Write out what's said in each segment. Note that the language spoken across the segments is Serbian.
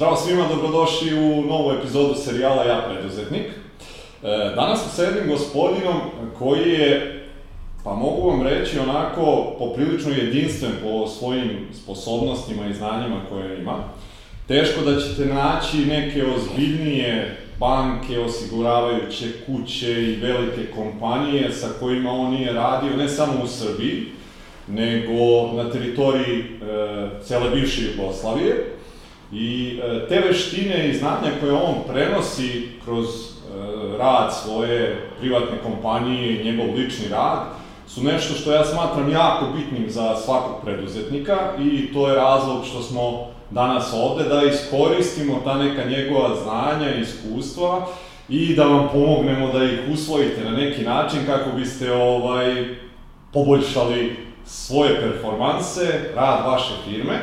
Zdravo svima, dobrodošli u novu epizodu serijala Ja preduzetnik. E, danas sam sa jednim gospodinom koji je, pa mogu vam reći, onako poprilično jedinstven po svojim sposobnostima i znanjima koje ima. Teško da ćete naći neke ozbiljnije banke, osiguravajuće kuće i velike kompanije sa kojima on nije radio, ne samo u Srbiji, nego na teritoriji e, cele bivše Jugoslavije. I e, te veštine i znanja koje on prenosi kroz e, rad svoje privatne kompanije i njegov lični rad, su nešto što ja smatram jako bitnim za svakog preduzetnika i to je razlog što smo danas ovde, da iskoristimo ta neka njegova znanja i iskustva i da vam pomognemo da ih usvojite na neki način kako biste ovaj poboljšali svoje performanse, rad vaše firme.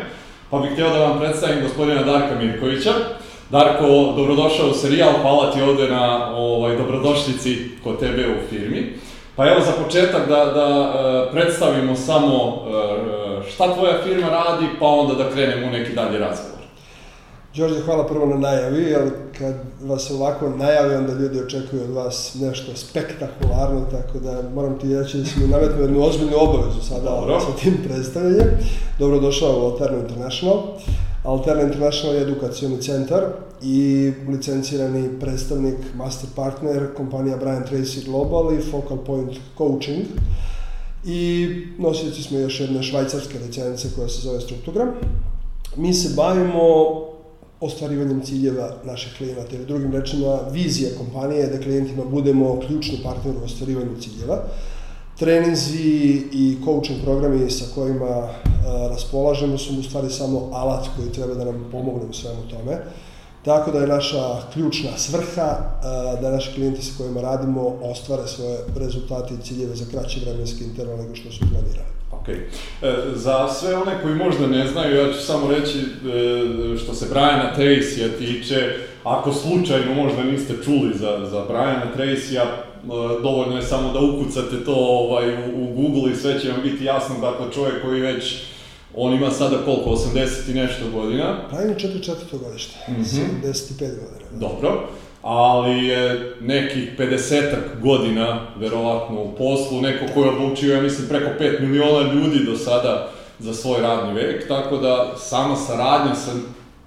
Pa bih hteo da vam predstavim gospodina Darka Mirkovića. Darko, dobrodošao u serijal, hvala ti ovde na ovaj, dobrodošlici kod tebe u firmi. Pa evo za početak da, da uh, predstavimo samo uh, šta tvoja firma radi, pa onda da krenemo u neki dalji razgovor. Đorđe, hvala prvo na najavi, jer kad vas ovako najavi, onda ljudi očekuju od vas nešto spektakularno, tako da moram ti reći da si mi nametnuo jednu ozbiljnu obavezu sada Dobro. sa tim predstavljanjem. Dobrodošao u Alterno International. Alterno International je edukacioni centar i licencirani predstavnik, master partner, kompanija Brian Tracy Global i Focal Point Coaching. I nosioci smo još jedne švajcarske licence koja se zove Struktogram. Mi se bavimo ostvarivanjem ciljeva naših klijenata ili drugim rečima vizija kompanije je da klijentima budemo ključni partner u ostvarivanju ciljeva. Treninzi i coaching programi sa kojima a, raspolažemo su u stvari samo alat koji treba da nam pomogne u svemu tome. Tako da je naša ključna svrha da naši klijenti sa kojima radimo ostvare svoje rezultate i ciljeve za kraći vremenski interval nego što su planirali. Ok. E, za sve one koji možda ne znaju, ja ću samo reći e, što se Briana Tracy-a tiče, ako slučajno možda niste čuli za, za Briana Tracy-a, e, dovoljno je samo da ukucate to ovaj, u, u Google i sve će vam biti jasno, dakle čovjek koji već On ima sada koliko, 80 i nešto godina? Brian je 44. godište, mm -hmm. 75 godina. Dobro ali je nekih 50 godina, verovatno, u poslu, neko ko je odlučio, ja mislim, preko 5 miliona ljudi do sada za svoj radni vek, tako da sama saradnja sa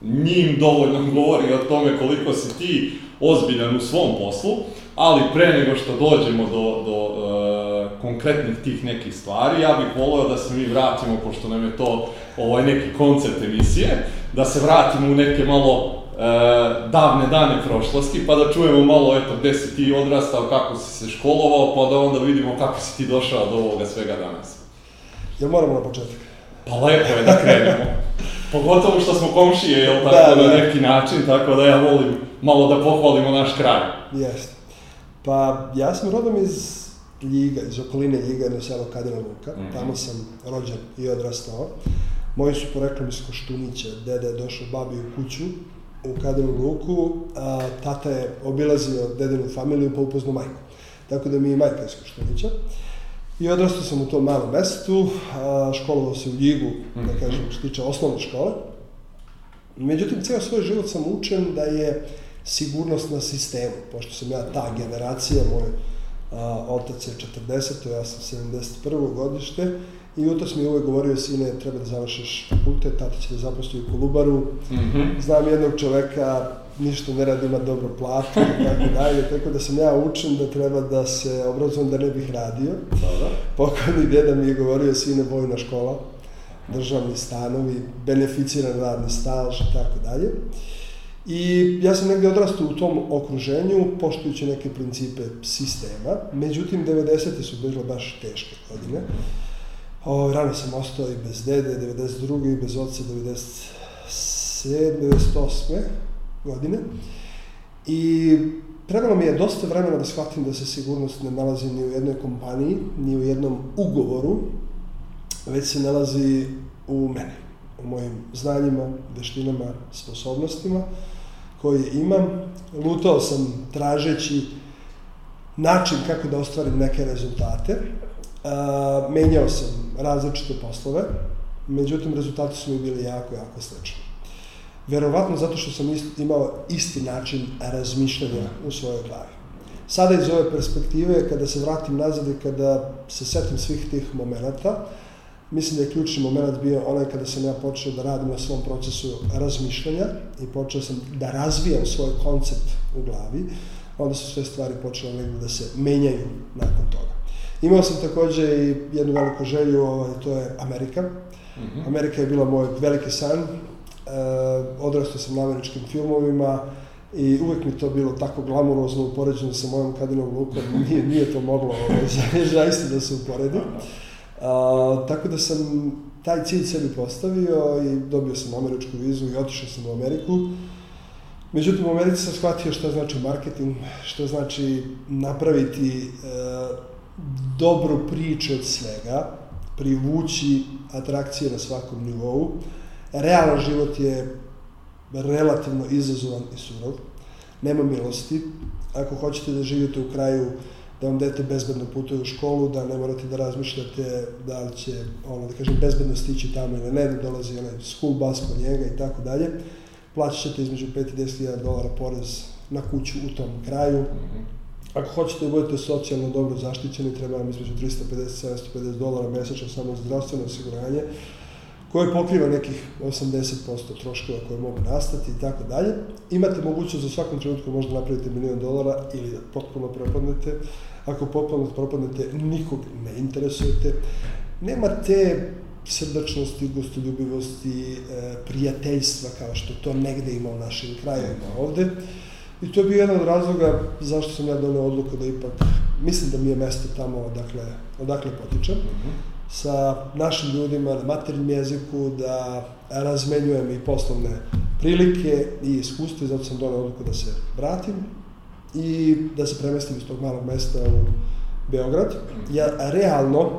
njim dovoljno govori o tome koliko si ti ozbiljan u svom poslu, ali pre nego što dođemo do, do uh, konkretnih tih nekih stvari, ja bih voleo da se mi vratimo, pošto nam je to ovaj neki koncept emisije, da se vratimo u neke malo davne dane prošlosti, pa da čujemo malo, eto, gde si ti odrastao, kako si se školovao, pa da onda vidimo kako si ti došao do ovoga svega danas. Ja moramo na početak. Pa lepo je da krenemo. Pogotovo što smo komšije, jel tako, da, na da. neki način, tako da ja volim malo da pohvalimo naš kraj. Jeste. Pa, ja sam rodom iz Ljiga, iz okoline Ljiga, jedno selo Kadina Luka. Mm -hmm. Tamo sam rođen i odrastao. Moji su poreklom iz Koštunića. Dede je došao babi u kuću u Kadinu Luku, a, tata je obilazio dedinu familiju pa upoznao majku. Tako da mi je majka iz Koštunića. I odrastao sam u tom malom mestu, a, školovao se u Ljigu, da mhm. kažem, što tiče osnovne škole. Međutim, ceo svoj život sam učen da je sigurnost na sistemu, pošto sam ja ta generacija, moj a, otac je 40, ja sam 71. godište, I utos mi je uvek govorio, sine, treba da završiš fakultet, tata će da zaposli u Kolubaru. Mm -hmm. Znam jednog čoveka, ništa ne radi, ima dobro platu i tako dalje, tako da sam ja učen da treba da se obrazujem da ne bih radio. Dobro. Pokojni djeda mi je govorio, sine, vojna škola, državni stanovi, beneficiran radni staž i tako dalje. I ja sam negde odrastao u tom okruženju, poštujući neke principe sistema, međutim, 90. su bile baš teške godine. O, rano sam ostao i bez dede, 92. i bez oca, 97. 98. godine. I trebalo mi je dosta vremena da shvatim da se sigurnost ne nalazi ni u jednoj kompaniji, ni u jednom ugovoru, već se nalazi u meni, u mojim znanjima, veštinama, sposobnostima koje imam. Lutao sam tražeći način kako da ostvarim neke rezultate Uh, menjao sam različite poslove, međutim rezultati su mi bili jako, jako slični. Verovatno zato što sam imao isti način razmišljanja u svojoj glavi. Sada iz ove perspektive, kada se vratim nazad i kada se setim svih tih momenta, mislim da je ključni moment bio onaj kada sam ja počeo da radim na svom procesu razmišljanja i počeo sam da razvijam svoj koncept u glavi, onda su sve stvari počele da se menjaju nakon toga. Imao sam takođe i jednu veliku želju, ovaj, to je Amerika. Mm -hmm. Amerika je bila moj veliki san. E, odrastao sam na američkim filmovima i uvek mi to bilo tako glamurozno upoređeno sa mojom kadinom lukom. Nije, nije to moglo ovaj, zaista da se uporedi. A, tako da sam taj cilj sebi postavio i dobio sam američku vizu i otišao sam u Ameriku. Međutim, u Americi sam shvatio šta znači marketing, šta znači napraviti e, dobru priču od svega, privući atrakcije na svakom nivou. Realan život je relativno izazovan i surov. Nema milosti. Ako hoćete da živite u kraju da vam dete bezbedno putuje u školu, da ne morate da razmišljate da li će, ono, da kažem, bezbedno stići tamo ili ne, da dolazi onaj school bus po njega i tako dalje. Plaćat ćete između 5 i 10 hiljada dolara porez na kuću u tom kraju. Ako hoćete da budete socijalno dobro zaštićeni, treba vam između 350-750 dolara mesečno samo za zdravstveno osiguranje koje pokriva nekih 80% troškova koje mogu nastati i tako dalje. Imate mogućnost za svakom trenutku možda napravite milion dolara ili da potpuno propadnete. Ako potpuno propadnete, nikog ne interesujete. Nema te srdačnosti, gostoljubivosti, e, prijateljstva kao što to negde ima u našim krajevima ovde. I to je bio jedan od razloga zašto sam ja donio odluku da ipak, mislim da mi je mesto tamo odakle, odakle potičem. Mm -hmm sa našim ljudima na maternjem jeziku, da razmenjujem i poslovne prilike i iskustvo i zato sam donao odluku da se vratim i da se premestim iz tog malog mesta u Beograd. Ja realno,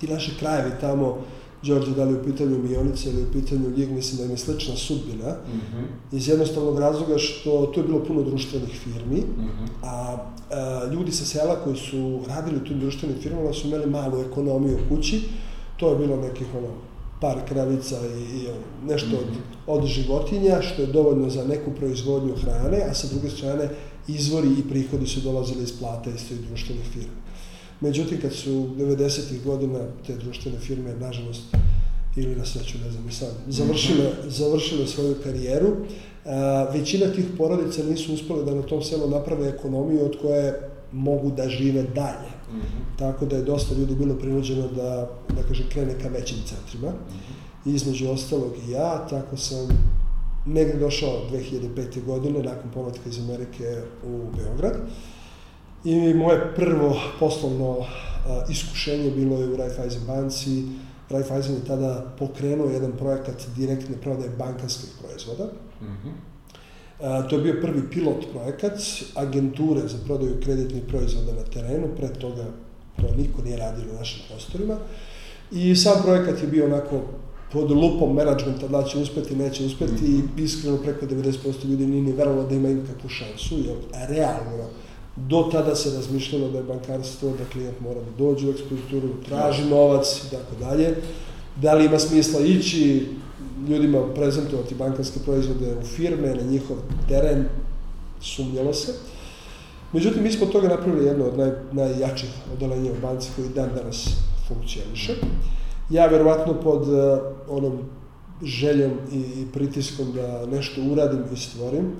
ti naši krajevi tamo, Đorđe, da li u pitanju Mionice ili u pitanju Ljig, mislim da im je slična sudbina, mm -hmm. iz jednostavnog razloga što tu je bilo puno društvenih firmi, mm -hmm. a a, ljudi sa sela koji su radili u tim društvenim firmama su imali malu ekonomiju u kući, to je bilo nekih ono, par kravica i, i nešto mm -hmm. od, od životinja, što je dovoljno za neku proizvodnju hrane, a sa druge strane izvori i prihodi su dolazili iz plata iz tih društvenih firmi. Međutim, kad su 90. godina te društvene firme, nažalost, ili na sreću, ne znam i sam, završile, završile svoju karijeru, a, većina tih porodica nisu uspele da na tom selu naprave ekonomiju od koje mogu da žive dalje. Mm -hmm. Tako da je dosta ljudi bilo prinuđeno da, da kaže, krene ka većim centrima. Mm -hmm. Između ostalog i ja, tako sam negde došao 2005. godine, nakon povratka iz Amerike u Beograd. I moje prvo poslovno iskušenje bilo je u Raiffeisen banci. Raiffeisen je tada pokrenuo jedan projekat direktne prodaje bankarskih proizvoda. Mm -hmm. a, to je bio prvi pilot projekat agenture za prodaju kreditnih proizvoda na terenu, pre toga to niko nije radio na našim prostorima. I sam projekat je bio onako pod lupom menadžmenta da će uspeti, neće uspeti mm -hmm. i iskreno preko 90% ljudi nije ni verovalo da ima ikakvu šansu, jer realno Do tada se razmišljalo da je bankarstvo, da klijent mora da dođe u ekspozituru, traži novac i tako dalje. Da li ima smisla ići ljudima prezentovati bankarske proizvode u firme, na njihov teren, sumnjalo se. Međutim, mi smo toga napravili jedno od naj, najjačih odolenja u banci koji dan danas funkcioniše. Ja verovatno pod uh, onom željom i, pritiskom da nešto uradim i stvorim,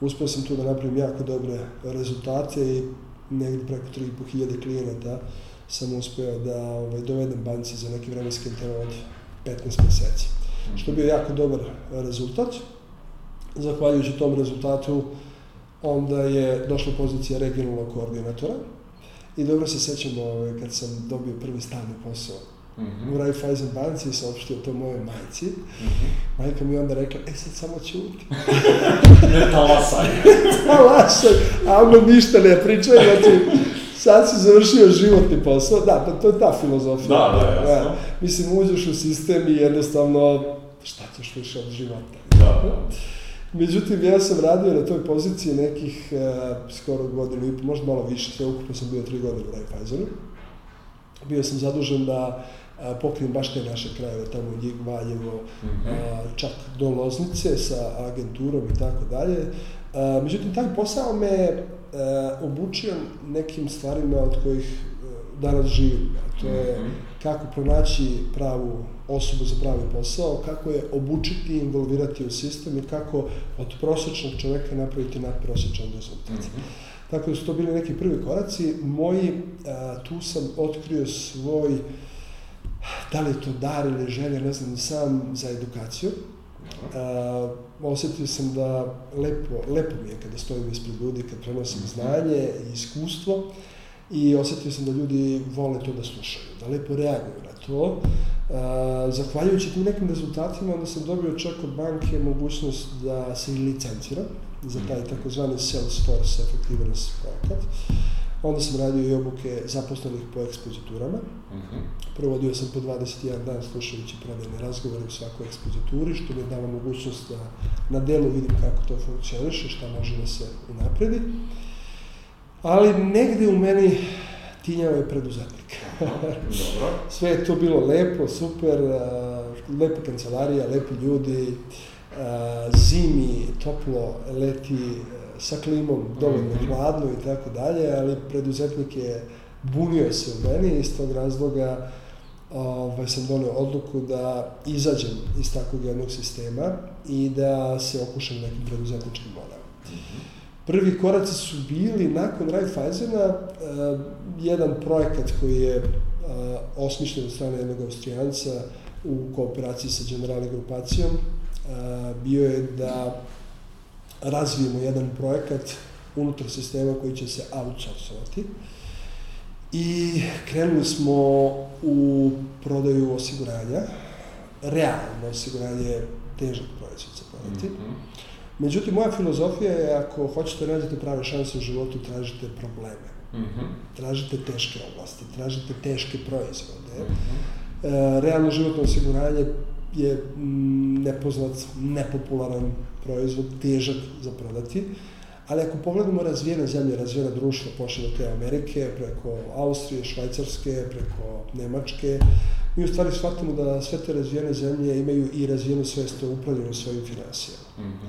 uspeo sam tu da napravim jako dobre rezultate i negdje preko 3.500 klijenata sam uspeo da ovaj, dovedem banci za neki vremenski interval od 15 meseci. Što je bio jako dobar rezultat. Zahvaljujući tom rezultatu, onda je došla pozicija regionalnog koordinatora i dobro se sećam ovaj, kad sam dobio prvi stalni posao Mm -hmm. u Raiffeisen banci i saopštio to moje majci. Mm -hmm. Majka mi onda rekla, e sad samo ćuti. ne talasaj. talasaj, a ono ništa ne pričaj, znači sad si završio životni posao, da, pa to je ta filozofija. Da, da, jasno. Ja, mislim, uđeš u sistem i jednostavno, šta ćeš više od života. Da, da. Međutim, ja sam radio na toj poziciji nekih uh, skoro godinu i možda malo više, sve ukupno sam bio tri godine u Raiffeisenu. Bio sam zadužen da pokrijem baš te naše krajeve, tamo Ljig, Valjevo, a, čak do Loznice sa agenturom i tako dalje. Međutim, taj posao me obučio nekim stvarima od kojih danas živim. To je Mhm. kako pronaći pravu osobu za pravi posao, kako je obučiti i involvirati u sistem i kako od prosječnog čoveka napraviti nadprosječan rezultat. Mhm. Tako da su to bili neki prvi koraci. Moji, a, tu sam otkrio svoj, da li je to dar ili želja, ne znam sam, za edukaciju. A, osjetio sam da lepo, lepo mi je kada stojim ispred ljudi, kad prenosim znanje i iskustvo i osjetio sam da ljudi vole to da slušaju, da lepo reaguju na to. A, zahvaljujući tim nekim rezultatima, onda sam dobio čak od banke mogućnost da se licenciram za taj takozvani Salesforce Effectiveness projekat. Onda sam radio i obuke zaposlenih po ekspoziturama. Mhm. Provodio sam po 21 dan slušajući prodajne razgovore u svakoj ekspozituri, što mi je dalo mogućnost da na delu vidim kako to funkcioniše, šta može da se unapredi. Ali negde u meni tinjao je preduzetnik. Dobro. Sve je to bilo lepo, super, lepa kancelarija, lepi ljudi, zimi, toplo, leti, a, sa klimom, dovoljno Mhm. hladno i tako dalje, ali preduzetnik je bunio se u meni iz tog razloga ovaj, sam donio odluku da izađem iz takvog jednog sistema i da se okušam nekim preduzetničkim modelom. Prvi koraci su bili nakon Raiffeisena uh, jedan projekat koji je uh, osmišljen od strane jednog Austrijanca u kooperaciji sa Generali grupacijom. Bio je da razvijemo jedan projekat unutar sistema koji će se outsourcovati. I krenuli smo u prodaju osiguranja. Realno osiguranje je težak proizvod za prodati. Mhm. Međutim, moja filozofija je ako hoćete nađete prave šanse u životu, tražite probleme. Mhm. Tražite teške oblasti, tražite teške proizvode. Mhm. E, realno životno osiguranje je mm, nepoznat, nepopularan proizvod, težak za prodati. Ali ako pogledamo razvijene zemlje, razvijena društva, počne od te Amerike, preko Austrije, Švajcarske, preko Nemačke, mi u stvari shvatimo da sve te razvijene zemlje imaju i razvijenu svest o upravljanju svojim finansijama Mhm.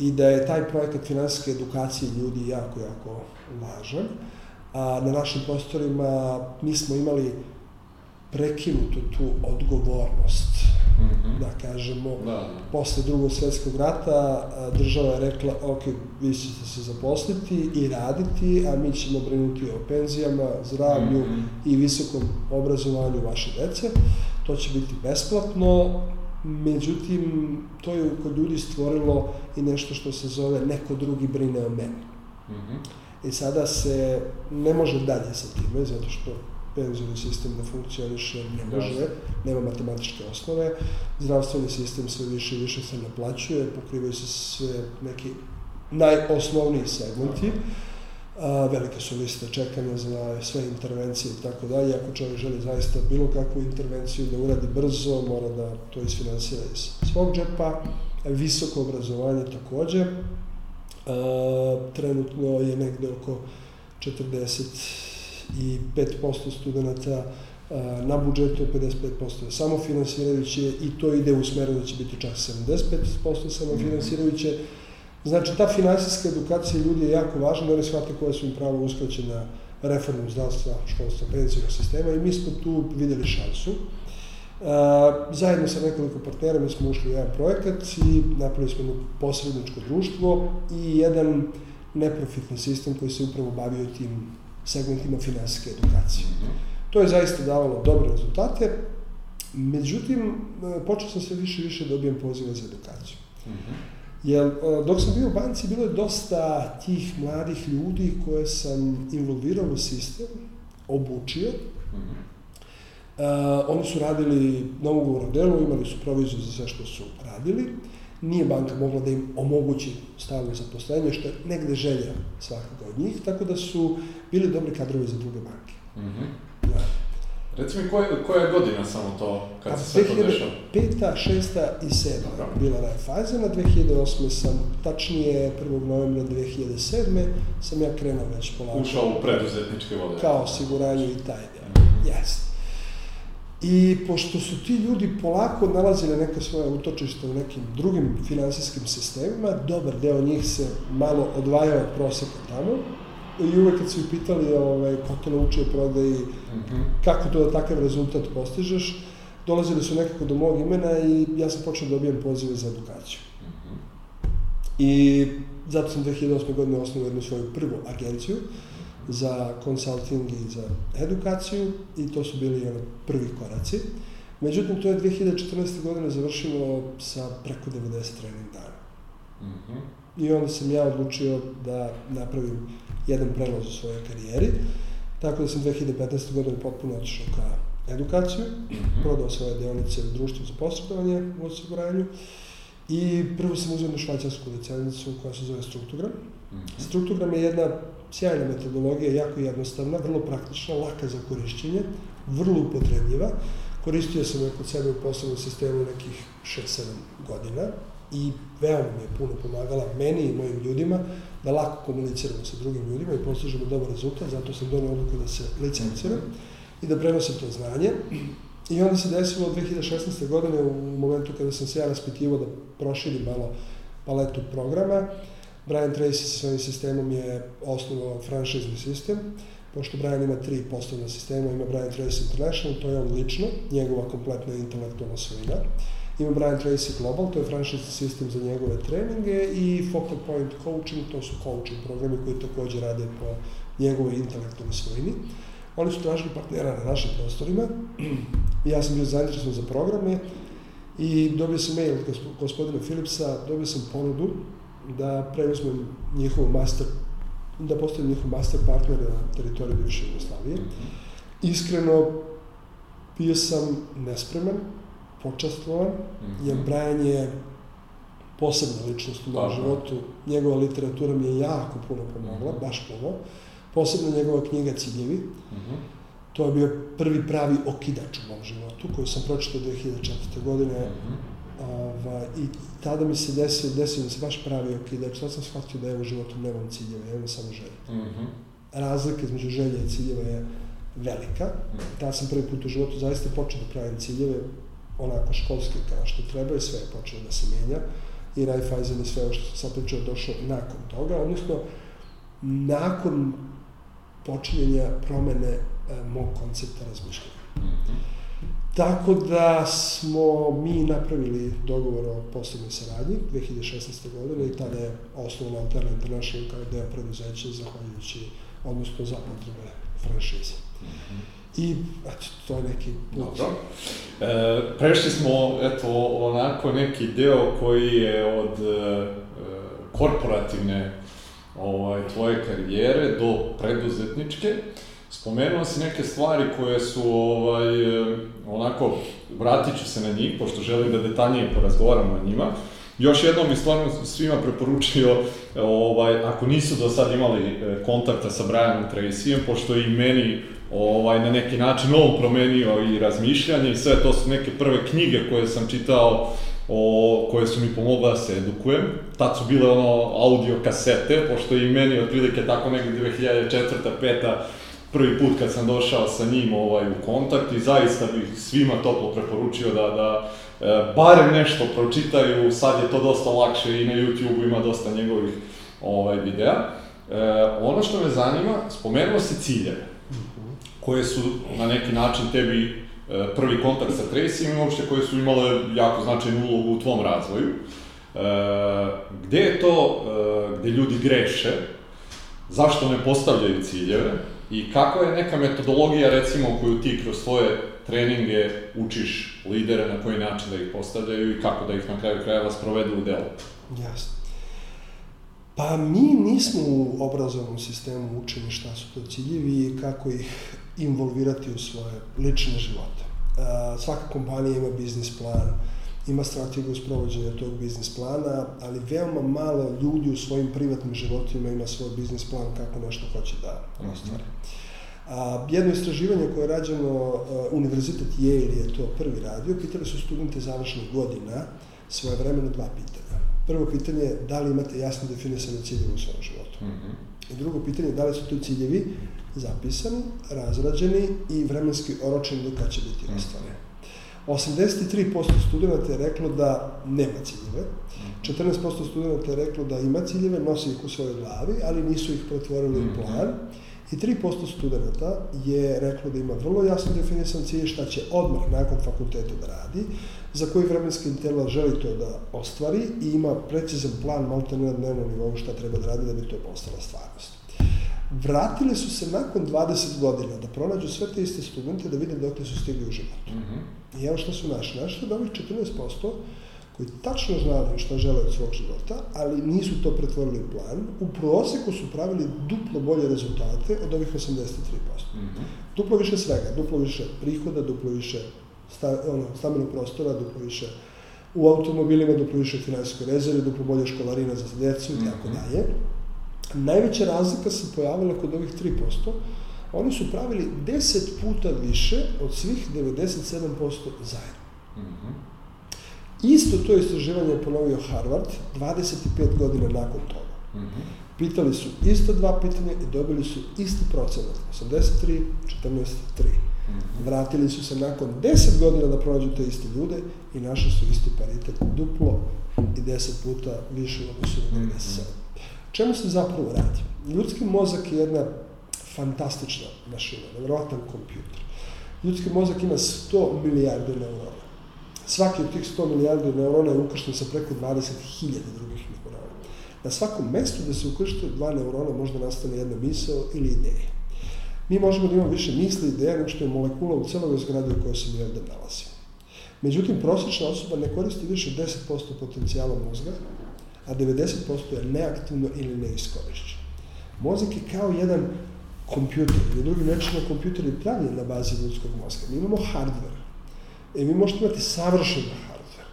i da je taj projekat finansijske edukacije ljudi jako, jako važan. A na našim prostorima mi smo imali prekinutu tu odgovornost, Mhm. da kažemo, Da, da. posle drugog svjetskog rata država je rekla, ok, vi ćete se zaposliti i raditi, a mi ćemo brinuti o penzijama, zdravlju Mhm. i visokom obrazovanju vaše dece. To će biti besplatno, međutim, to je kod ljudi stvorilo i nešto što se zove neko drugi brine o meni. Mhm. I sada se ne može dalje sa time, zato što penzijni sistem ne funkcioniše, ne može, nema matematičke osnove, zdravstveni sistem sve više i više se naplaćuje, pokrivaju se sve neki najosnovniji segmenti, a, velike su liste čekanja za sve intervencije i tako dalje. Ako čovjek želi zaista bilo kakvu intervenciju da uradi brzo, mora da to isfinansira iz svog džepa. Visoko obrazovanje takođe. A, trenutno je negde oko 45% studenta a, na budžetu, 55% je samofinansirajuće i to ide u smeru da će biti čak 75% samofinansirajuće. Znači, ta finansijska edukacija ljudi je jako važna, da oni shvate koje su im prava uskraćena reformom zdravstva, školstva, penzijnog sistema i mi smo tu videli šansu. Uh, zajedno sa nekoliko partnera mi smo ušli u jedan projekat i napravili smo jedno posredničko društvo i jedan neprofitni sistem koji se upravo bavio tim segmentima finansijske edukacije. To je zaista davalo dobre rezultate, međutim, e, počeo sam sve više i više dobijem pozive za edukaciju. Mhm. Jer e, dok sam bio u banci, bilo je dosta tih mladih ljudi koje sam involvirao u sistem, obučio. Uh, oni su radili na ugovornom delu, imali su proviziju za sve što su radili. Nije banka mogla da im omogući stalno zaposlenje, što je negde želja svakoga od njih, tako da su bili dobri kadrovi za druge banke. Mhm. Da. Reci mi, koja, koja je godina samo to, kad A se sve to dešava? 2005. 6. i 7. Dobro. bila Raiffeisena, 2008. sam, tačnije 1. novembra 2007. sam ja krenuo već polako. Ušao u preduzetničke vode. kao osiguranje i taj deo. Jeste. I pošto su ti ljudi polako nalazili neke svoje utočište u nekim drugim finansijskim sistemima, dobar deo njih se malo odvajao od proseka tamo i uvek kad su ih pitali ovaj, ko te naučio prodaji, mm -hmm. kako to da takav rezultat postižeš, dolazili su nekako do mog imena i ja sam počeo da dobijem pozive za edukaciju. Mm -hmm. I zato sam 2008. godine osnovao jednu svoju prvu agenciju za consulting i za edukaciju i to su bili ono, prvi koraci. Međutim, to je 2014. godine završilo sa preko 90 trening dana. Mm -hmm. I onda sam ja odlučio da napravim jedan prelaz u svojoj karijeri. Tako da sam 2015. godine potpuno otišao ka edukaciju, mm -hmm. prodao svoje deonice u društvu za posredovanje u osiguranju i prvo sam uzeo jednu švajcarsku licencu koja se zove Struktogram. Mm -hmm. Struktogram je jedna sjajna metodologija, jako jednostavna, vrlo praktična, laka za korišćenje, vrlo upotrebljiva. Koristio sam je kod sebe u poslovnom sistemu nekih 6-7 godina i veoma mi je puno pomagala meni i mojim ljudima da lako komuniciramo sa drugim ljudima i postižemo dobar rezultat, zato sam donio odluku da se licenciram i da prenosim to znanje. I onda se desilo od 2016. godine u momentu kada sam se ja raspitivao da proširim malo paletu programa, Brian Tracy sa svojim sistemom je osnovao franšizni sistem, pošto Brian ima tri poslovna sistema, ima Brian Tracy International, to je on lično, njegova kompletna intelektualna svojina. Ima Brian Tracy Global, to je franšizni sistem za njegove treninge i Focal Point Coaching, to su coaching programi koji takođe rade po njegovoj intelektualnoj svojini. Oni su tražili partnera na našim prostorima, ja sam bio zainteresovan za programe i dobio sam mail od gospodina Philipsa, dobio sam ponudu da preuzmem njihov master, da postavim njihov master partner na teritoriju bivše Jugoslavije. -hmm. Iskreno, bio sam nespreman, počastvovan, mm -hmm. jer Brian je posebna ličnost u mojom životu. Njegova literatura mi je jako puno pomogla, mm -hmm. baš puno. Posebno njegova knjiga Ciljevi. Mm -hmm. To je bio prvi pravi okidač u mom životu, koju sam pročitao 2004. godine. Mm -hmm Ova, I tada mi se desio, desio mi se baš pravi okidač. Sad sam shvatio da ja u životu nemam ciljeva, ja imam samo želje. Mm -hmm. Razlika između želje i ciljeva je velika. Mm -hmm. Tada sam prvi put u životu zaista počeo da pravim ciljeve onako školske kao što treba i sve je počelo da se menja. I Raiffeisen i sve što sam sad pričao došao nakon toga, odnosno nakon počinjenja promene e, mog koncepta razmišljanja. Mm -hmm. Tako da smo mi napravili dogovor o poslovnoj saradnji 2016. godine i tada je osnovna Alterna International kao deo preduzeća zahvaljujući, odnosno za potrebe franšize. Mm -hmm. I, eto, to je neki Dobro. E, prešli smo, eto, onako neki deo koji je od e, korporativne ovaj, tvoje karijere do preduzetničke. Spomenuo si neke stvari koje su, ovaj, onako, vratit ću se na njih, pošto želim da detaljnije porazgovaramo o njima. Još jednom bi stvarno svima preporučio, ovaj, ako nisu do sad imali e, kontakta sa Brianom Tracyjem, pošto i meni ovaj, na neki način on promenio i razmišljanje i sve to su neke prve knjige koje sam čitao o, koje su mi pomogle da se edukujem. Tad su bile ono audio kasete, pošto i meni otprilike tako negde 2004. 5 prvi put kad sam došao sa njim ovaj, u kontakt i zaista bih svima toplo preporučio da, da e, barem nešto pročitaju, sad je to dosta lakše i na YouTube ima dosta njegovih ovaj, videa. E, ono što me zanima, spomenuo si ciljeve, koje su na neki način tebi e, prvi kontakt sa i uopšte koje su imale jako značajnu ulogu u tvom razvoju. E, gde je to e, gde ljudi greše, zašto ne postavljaju ciljeve, I kako je neka metodologija, recimo, koju ti kroz svoje treninge učiš lidere, na koji način da ih postavljaju i kako da ih na kraju krajeva sprovedu u delu? Jasno. Pa mi nismo u obrazovnom sistemu učeni šta su to ciljevi i kako ih involvirati u svoje lične živote. Svaka kompanija ima biznis plan, ima strategiju sprovođenja tog biznis plana, ali veoma malo ljudi u svojim privatnim životima ima svoj biznis plan kako nešto hoće da ostvari. A, jedno istraživanje koje je rađeno, Univerzitet Yale je to prvi radio, pitali su studente završnih godina svoje vremena dva pitanja. Prvo pitanje je da li imate jasno definisane ciljeve u svom životu. Mm -hmm. I drugo pitanje je da li su tu ciljevi zapisani, razrađeni i vremenski oročeni do kada će biti mhm. ostvareni. 83% studenta je reklo da nema ciljeve, 14% studenta je reklo da ima ciljeve, nosi ih u svojoj glavi, ali nisu ih pretvorili u mhm. plan. I 3% studenta je reklo da ima vrlo jasno definisan cilj šta će odmah nakon fakulteta da radi, za koji vremenski interval želi to da ostvari i ima precizan plan malte na dnevnom nivou šta treba da radi da bi to postala stvarnost. Vratili su se nakon 20 godina da pronađu sve te iste studente da vide dok su stigli u životu. Mm -hmm. I evo šta su našli. Našli su da ovih 14% koji tačno znali šta žele od svog života, ali nisu to pretvorili u plan, u proseku su pravili duplo bolje rezultate od ovih 83%. Mm -hmm. Duplo više svega, duplo više prihoda, duplo više sta, ono, stambenog prostora, duplo više u automobilima, duplo više finansijskoj rezerve, duplo bolje školarina za decu i tako mhm. dalje. Najveća razlika se pojavila kod ovih 3%, oni su pravili 10 puta više od svih 97% zajedno. Mm -hmm. Isto to istraživanje je ponovio Harvard 25 godina nakon toga. Mm -hmm. Pitali su isto dva pitanja i dobili su isti procenat, 83, 14, 3. Mm -hmm. Vratili su se nakon 10 godina da pronađu te iste ljude i našli su isti paritet duplo i 10 puta više od odnosu na 97. Čemu se zapravo radi? Ljudski mozak je jedna fantastična mašina, nevjerojatan kompjuter. Ljudski mozak ima 100 milijardi neurona. Svaki od tih 100 milijardi neurona je ukršten sa preko 20.000 drugih neurona. Na svakom mestu da se ukršte dva neurona možda nastane jedna misao ili ideja. Mi možemo da imamo više misli i ideja nego što je molekula u celoj zgradi u kojoj se mi ovde nalazimo. Međutim, prosječna osoba ne koristi više 10% potencijala mozga, a 90% je neaktivno ili neiskorišćeno. Mozak je kao jedan kompjuter, ili drugim rečima kompjuter je pravljen na bazi ljudskog mozga. Mi imamo hardware. E, vi možete imati savršen hardware,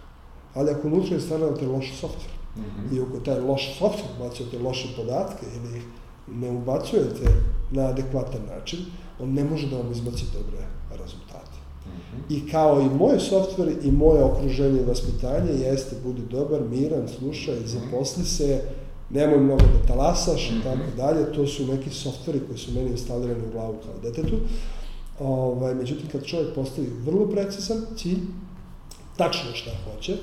ali ako unutra installirate loš software, mm -hmm. i ako taj loš software ubacujete loše podatke ili ih ne ubacujete na adekvatan način, on ne može da vam izbaci dobre rezultate. I kao i moj software i moje okruženje i vaspitanje jeste budi dobar, miran, slušaj, zaposli se, nemoj mnogo da talasaš i -hmm. tako dalje, to su neki softveri koji su meni instalirani u glavu kao detetu. Ovaj, međutim, kad čovjek postavi vrlo precizan cilj, tačno šta hoće, uh,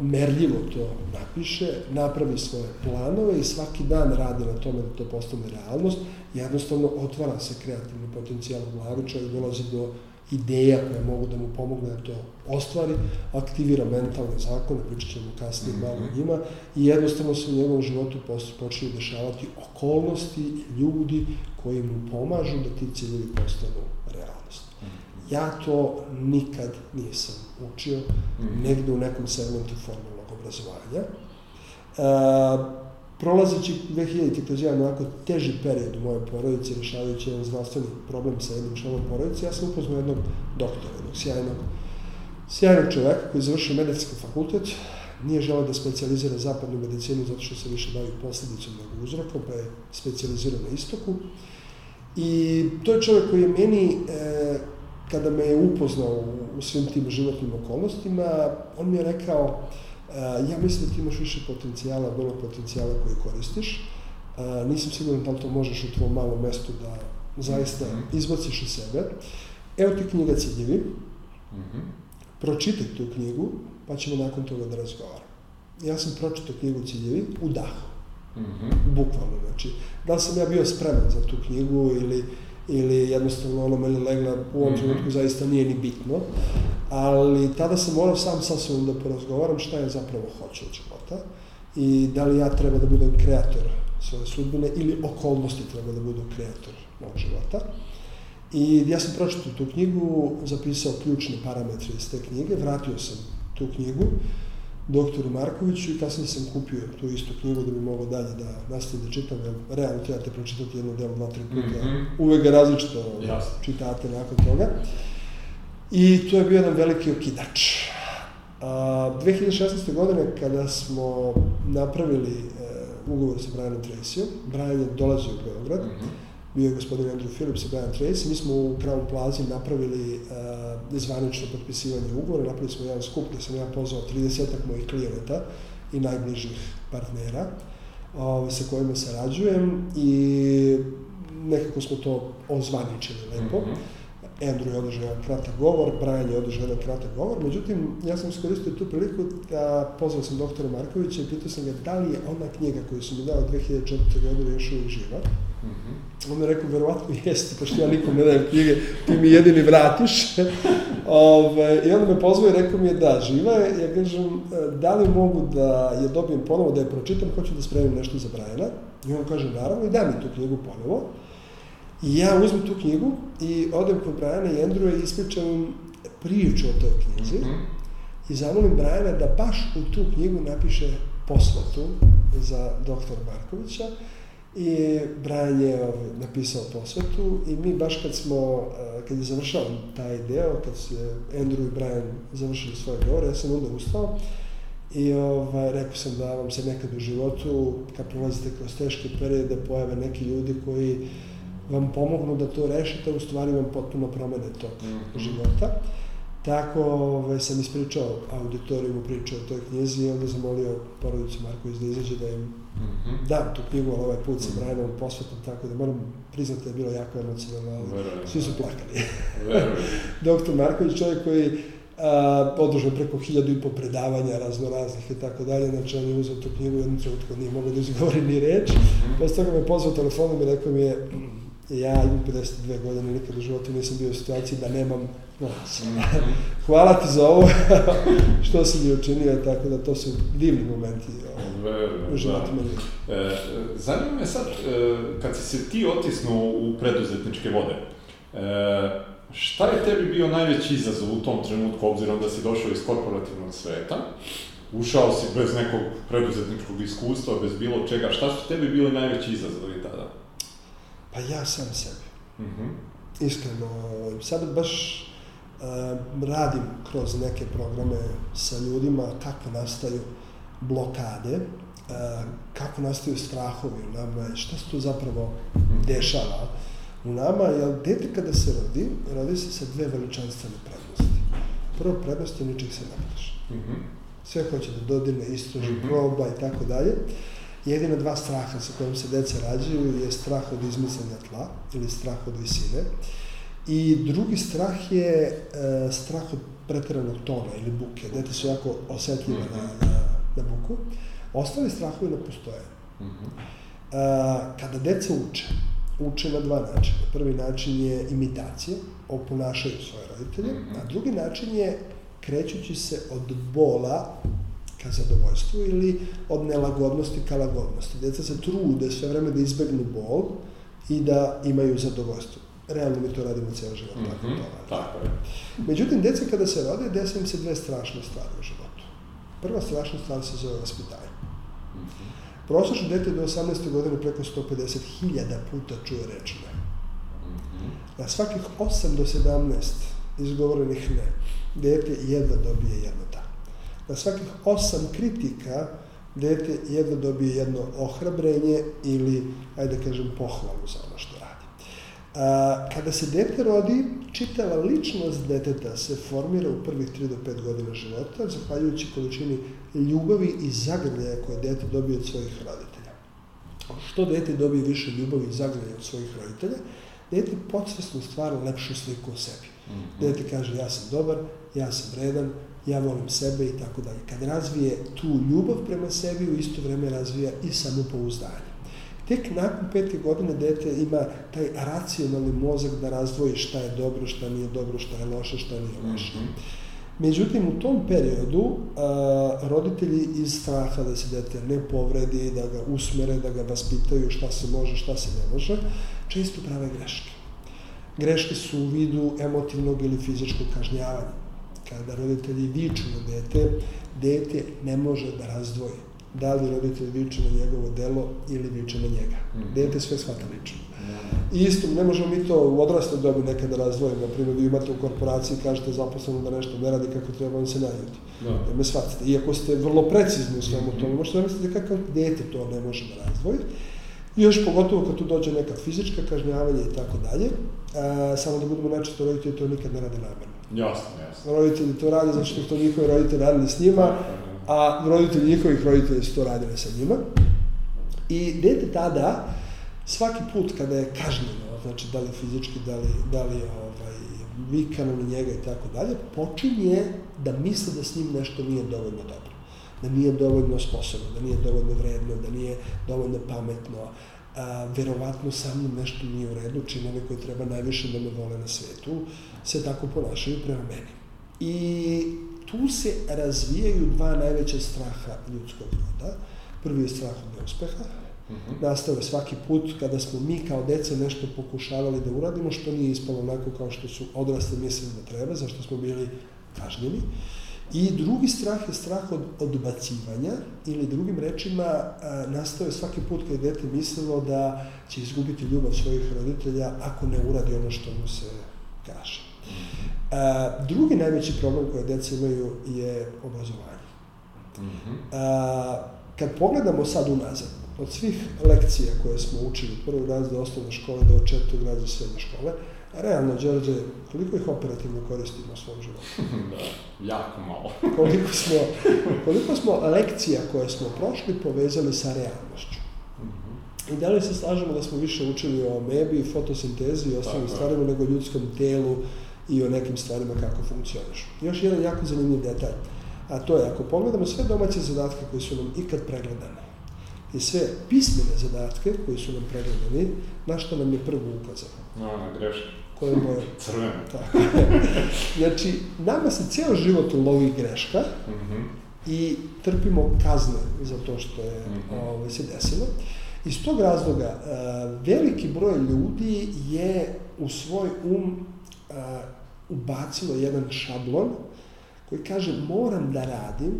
merljivo to napiše, napravi svoje planove i svaki dan radi na tome da to postane realnost, jednostavno otvara se kreativni potencijal u glavi, čovjek dolazi do ideja koje mogu da mu pomogu da to ostvari, aktivira mentalne zakone, pričat ćemo kasnije malo o njima, i jednostavno se u njegovom životu počinju dešavati okolnosti i ljudi koji mu pomažu da ti ciljevi postanu. Ja to nikad nisam učio, negde u nekom segmentu formalnog obrazovanja. E, prolazeći 2000 kroz jedan onako teži period u mojoj porodici, rešavajući jedan zdravstveni problem sa jednim članom porodice, ja sam upoznao jednog doktora, jednog sjajnog, sjajnog čoveka koji je završio medicinski fakultet, nije želeo da specializira zapadnu medicinu zato što se više bavi posledicom nego uzrokom, pa je specializirao na istoku. I to je čovjek koji je meni, e, kada me je upoznao u, svim tim životnim okolnostima, on mi je rekao, ja mislim da ti imaš više potencijala, bilo potencijala koji koristiš. Nisam siguran da li to možeš u tvom malom mestu da zaista mhm. izbaciš iz sebe. Evo ti knjiga Ciljevi. -hmm. Pročitaj tu knjigu, pa ćemo nakon toga da razgovaramo. Ja sam pročitao knjigu Ciljevi u dahu. Mm -hmm. Bukvalno, znači, da li sam ja bio spreman za tu knjigu ili ili jednostavno ono meni legla u ovom mhm. trenutku zaista nije ni bitno, ali tada sam morao sam sa sobom da porazgovaram šta ja zapravo hoću od života i da li ja treba da budem kreator svoje sudbine ili okolnosti treba da budu kreator mog života. I ja sam pročitao tu knjigu, zapisao ključne parametre iz te knjige, vratio sam tu knjigu doktoru Markoviću i kasnije sam kupio tu istu knjigu da bi mogao dalje da nastavim da čitam, jer realno trebate pročitati jedno delo dva, tri puta, mm -hmm. uvek ga različito yes. čitate nakon toga. I to je bio jedan veliki okidač. A, 2016. godine kada smo napravili e, ugovor sa Brianom Tracyom, Brian je dolazio u Beograd, mm -hmm. Bio je gospodin Andrew Phillips i Brian Tracy. Mi smo u Crown Plaza napravili uh, zvanično potpisivanje ugovora, napravili smo jedan skup gde sam ja pozvao 30 mojih klijenata i najbližih partnera ove, sa kojima sarađujem i nekako smo to ozvaničili lepo. Mm -hmm. Andrew je održao jedan kratak govor, Brian je održao jedan kratak govor, međutim, ja sam iskoristio tu priliku da pozvao sam doktora Markovića i pitao sam ga da li je ona knjiga koju su mi dao 2004. godine još uvijek živa. Mm -hmm. On mi je rekao, verovatno jeste, pošto ja nikom ne dajem knjige, ti mi jedini vratiš. Ove, I onda me pozvao i rekao mi je da, živa je. Ja kažem, da li mogu da je dobijem ponovo, da je pročitam, hoću da spremim nešto za Briana. I on kaže, naravno, i da mi tu knjigu ponovo. I ja uzmem tu knjigu i odem kod Brajana i Andrewa i ispričam priču o toj knjizi mm -hmm. i zamolim Brajana da baš u tu knjigu napiše poslatu za doktora Markovića i Brian je ovaj, napisao posvetu i mi baš kad smo, kad je završao taj deo, kad se Andrew i Brian završili svoje govore, ja sam onda ustao i ovaj, rekao sam da vam se nekad u životu, kad prolazite kroz teške periode, pojave neki ljudi koji vam pomognu da to rešite, u stvari vam potpuno promene tog mm -hmm. života. Tako ovaj, sam ispričao auditorijumu priču o toj knjizi i onda zamolio porodicu Marković da izađe da im mm -hmm. dam tu knjigu, ali ovaj put sa mm -hmm. Brianom posvetom, tako da moram priznati da je bilo jako emocionalno, ali svi su plakali. Doktor Marković, čovjek koji a, održao preko hiljadu i po predavanja razno raznih i tako dalje, znači on je uzeo tu knjigu i jednom trenutku nije mogao da izgovori ni reč. Mm -hmm. Posle toga me pozvao telefonom i rekao mi je, ja imam 52 godine, nikad u životu nisam bio u situaciji da nemam novac. Hvala ti za ovo što si mi učinio, tako da to su divni momenti ovaj, u životu da. meni. E, zanima me sad, e, kad si se ti otisnuo u preduzetničke vode, e, šta je tebi bio najveći izazov u tom trenutku, obzirom da si došao iz korporativnog sveta, ušao si bez nekog preduzetničkog iskustva, bez bilo čega, šta su tebi bili najveći izazovi tada? Pa ja sam sebi. Mm -hmm. Iskreno, sad baš uh, radim kroz neke programe sa ljudima kako nastaju blokade, uh, kako nastaju strahovi u nama, šta se tu zapravo dešava u nama, jer dete kada se rodi, rodi se sa dve veličanstvene prednosti. Prvo prednost je ničeg se ne plaši. Mm -hmm. Sve hoće da dodine, istraži, mm -hmm. proba i tako dalje. Jedina dva straha sa kojim se deca rađaju je strah od izmicanja tla ili strah od visine. I drugi strah je e, strah od preteranog tona ili buke. Dete su jako osetljive mm -hmm. na, na, na buku. Ostali strahovi ne postoje. Mm -hmm. e, kada deca uče, uče na dva načina. Prvi način je imitacija, oponašaju svoje roditelje, mm -hmm. a drugi način je krećući se od bola ka zadovoljstvu ili od nelagodnosti ka lagodnosti. Deca se trude sve vreme da izbegnu bol i da imaju zadovoljstvo. Realno mi to radimo cijel život. Mm -hmm. tako, to tako je. Međutim, deca kada se rode, desa im se dve strašne stvari u životu. Prva strašna stvar se zove vaspitanje. Mm -hmm. Prosječno dete do 18. godine preko 150.000 puta čuje reč ne. Mm -hmm. Na svakih 8 do 17 izgovorenih ne, dete jedva dobije jedno na svakih osam kritika dete jedno dobije jedno ohrabrenje ili, ajde da kažem, pohvalu za ono što radi. A, kada se dete rodi, čitava ličnost deteta se formira u prvih 3 do 5 godina života, zahvaljujući količini ljubavi i zagrljaja koje dete dobije od svojih roditelja. Što dete dobije više ljubavi i zagrljaja od svojih roditelja, dete podsvesno stvara lepšu sliku o sebi. Mm -hmm. Dete kaže ja sam dobar, ja sam vredan, ja volim sebe i tako dalje. Kad razvije tu ljubav prema sebi, u isto vreme razvija i samopouzdanje. Tek nakon pete godine dete ima taj racionalni mozak da razdvoji šta je dobro, šta nije dobro, šta je loše, šta nije loše. Mm -hmm. Međutim, u tom periodu a, roditelji iz straha da se dete ne povredi, da ga usmere, da ga vaspitaju šta se može, šta se ne može, često prave greške. Greške su u vidu emotivnog ili fizičkog kažnjavanja kada roditelji viču na dete, dete ne može da razdvoji da li roditelj viče na njegovo delo ili viče na njega. Mm -hmm. Dete sve shvata lično. I isto, ne možemo mi to u odrasle dobi nekada da razdvojimo. Na primjer, vi imate u korporaciji, kažete zaposlenom da nešto ne radi kako treba, on se najuti. Da. Ne me shvatite. Iako ste vrlo precizni u svemu -hmm. tome, možete da mislite kakav dete to ne može da razdvoji. Još pogotovo kad tu dođe neka fizička kažnjavanja i tako dalje, samo da budemo načisto, roditelji to nikad ne rade namerno. Jasno, jasno. Roditelji to rade zato što to njihovi roditelji radili s njima, a roditelji njihovih roditelji su to radili sa njima. I dete tada, svaki put kada je kažnjeno, znači da li fizički, da li, da li ovaj, vikano na njega i tako dalje, počinje da misle da s njim nešto nije dovoljno dobro. Da nije dovoljno sposobno, da nije dovoljno vredno, da nije dovoljno pametno. A, verovatno sa mnom nešto nije u redu, činovi koji treba najviše da me vole na svetu, se tako ponašaju prema meni. I tu se razvijaju dva najveća straha ljudskog roda. Prvi je strah od neuspeha, Mm -hmm. Nastao je svaki put kada smo mi kao deca nešto pokušavali da uradimo, što nije ispalo onako kao što su odrasli mislili da treba, zašto smo bili kažnjeni. I drugi strah je strah od odbacivanja, ili drugim rečima, a, nastao je svaki put kada je dete mislilo da će izgubiti ljubav svojih roditelja ako ne uradi ono što mu se kaže. A, drugi najveći problem koje deca imaju je obrazovanje. -hmm. a, kad pogledamo sad unazad, od svih lekcija koje smo učili, prvog razreda osnovne škole do četvrtog razreda srednje škole, realno, Đorđe, koliko ih operativno koristimo u svom životu? da, jako malo. koliko, smo, koliko smo lekcija koje smo prošli povezali sa realnošću. Mm -hmm. I da li se slažemo da smo više učili o mebi, fotosintezi i ostalim stvarima nego o ljudskom telu i o nekim stvarima kako funkcioniš. Još jedan jako zanimljiv detalj, a to je ako pogledamo sve domaće zadatke koji su nam ikad pregledane, i sve pismene zadatke koji su nam pregledani, na što nam je prvo ukazano. No, na greške. Koje je moje... Crveno. Tako. znači, nama se cijel život lovi greška mm -hmm. i trpimo kazne za to što je mm -hmm. ovaj, se desilo. Iz tog razloga, uh, veliki broj ljudi je u svoj um uh, ubacilo jedan šablon koji kaže moram da radim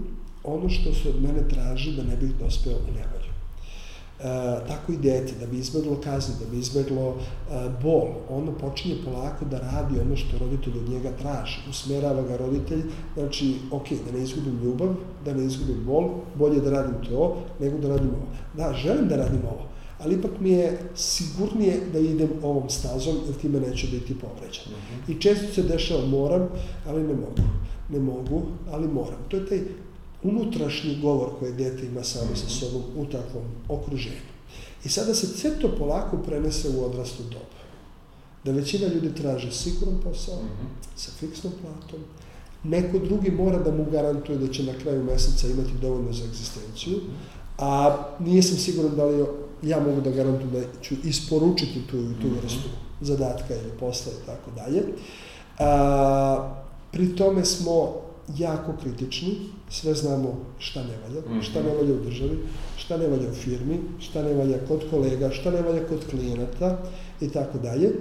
ono što se od mene traži da ne bih dospeo u nevolju. E, tako i dete, da bi izbeglo kaznu, da bi izbeglo e, bol, ono počinje polako da radi ono što roditelj od njega traži. Usmerava ga roditelj, znači, ok, da ne izgubim ljubav, da ne izgubim bol, bolje da radim to, nego da radim ovo. Da, želim da radim ovo, ali ipak mi je sigurnije da idem ovom stazom, jer time neću biti povređen. -hmm. I često se dešava moram, ali ne mogu. Ne mogu, ali moram. To je taj unutrašnji govor koje dete ima samo sa sobom u takvom okruženju. I sada se sve to polako prenese u odraslu dobu. Da većina ljudi traže siguran posao, mm -hmm. sa fiksnom platom, neko drugi mora da mu garantuje da će na kraju meseca imati dovoljno za egzistenciju, a nisam siguran da li ja mogu da garantujem da ću isporučiti tu tu vrstu zadatka ili posla i tako dalje. A, pri tome smo jako kritični, sve znamo šta ne valja, mm -hmm. šta ne valja u državi, šta ne valja u firmi, šta ne valja kod kolega, šta ne valja kod klijenata i tako dalje.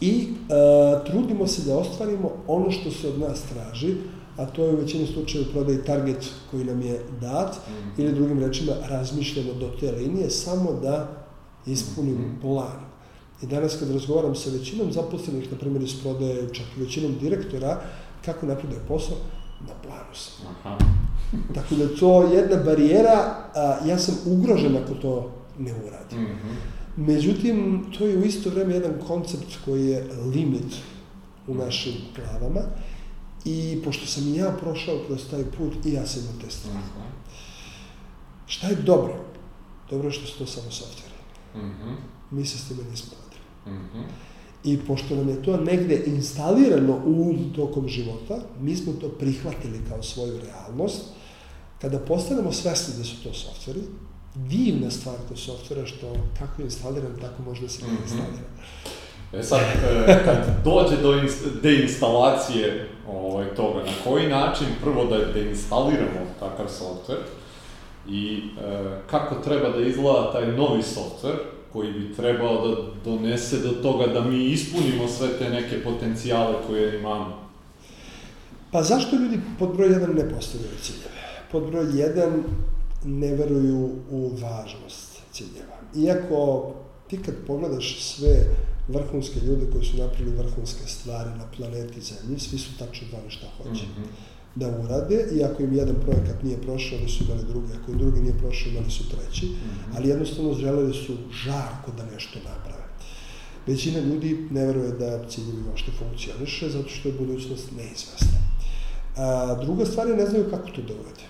I e, trudimo se da ostvarimo ono što se od nas traži, a to je u većini slučajeva prodaj target koji nam je dat, mm -hmm. ili drugim rečima razmišljamo do te linije, samo da ispunimo mm -hmm. plan. I danas kad razgovaram sa većinom zaposlenih, na primjer iz prodaje, čak i većinom direktora, kako napreduje posao, na planu sam. Aha. Tako da to je jedna barijera, a, ja sam ugrožen ako to ne uradim. Mm -hmm. Međutim, to je u isto vreme jedan koncept koji je limit u našim glavama i pošto sam i ja prošao kroz taj put i ja sam imao te strahove. Mm -hmm. Šta je dobro? Dobro je što su to samo softveri. Mm -hmm. Mi se s time nismo radili. Mm -hmm. I pošto nam je to negde instalirano u tokom života, mi smo to prihvatili kao svoju realnost. Kada postanemo svesni da su to softveri, divna stvar kod softvera što kako je instaliran, tako može da se ne mhm. instalira. E sad, e, kad dođe do deinstalacije ovaj, toga, na koji način prvo da deinstaliramo takav softver i e, kako treba da izgleda taj novi softver, koji bi trebao da donese do toga da mi ispunimo sve te neke potencijale koje imamo? Pa zašto ljudi pod broj 1 ne postavljaju ciljeve? Pod broj 1 ne veruju u važnost ciljeva. Iako ti kad pogledaš sve vrhunske ljude koji su napravili vrhunske stvari na planeti Zemlji, svi su tačno znali šta hoće. Mm -hmm. Da urade i ako im jedan projekat nije prošao, oni su imali drugi, ako im drugi nije prošao, imali su treći, ali jednostavno želeli su žarko da nešto naprave. Većina ljudi ne veruje da ciljevi uopšte funkcioniše, zato što je budućnost neizvesna. A, druga stvar je ne znaju kako to da urade.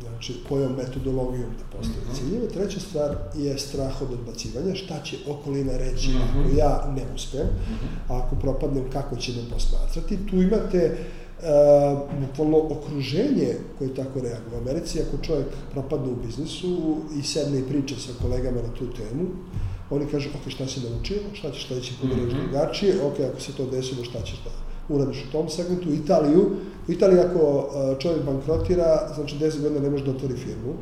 Znači, kojom metodologijom da postave ciljeve. Treća stvar je strah od odbacivanja, šta će okolina reći ako ja ne uspem, a ako propadnem, kako će me posmatrati. Tu imate uh, bukvalno okruženje koje tako reaguje. U Americi, ako čovjek propadne u biznisu i sedne i priča sa kolegama na tu temu, oni kažu, ok, šta si naučio, šta ćeš sledeći put mm -hmm. drugačije, ok, ako se to desilo, šta ćeš da uradiš u tom segmentu. U Italiju, u Italiji ako čovjek bankrotira, znači 10 godina ne može da otvori firmu,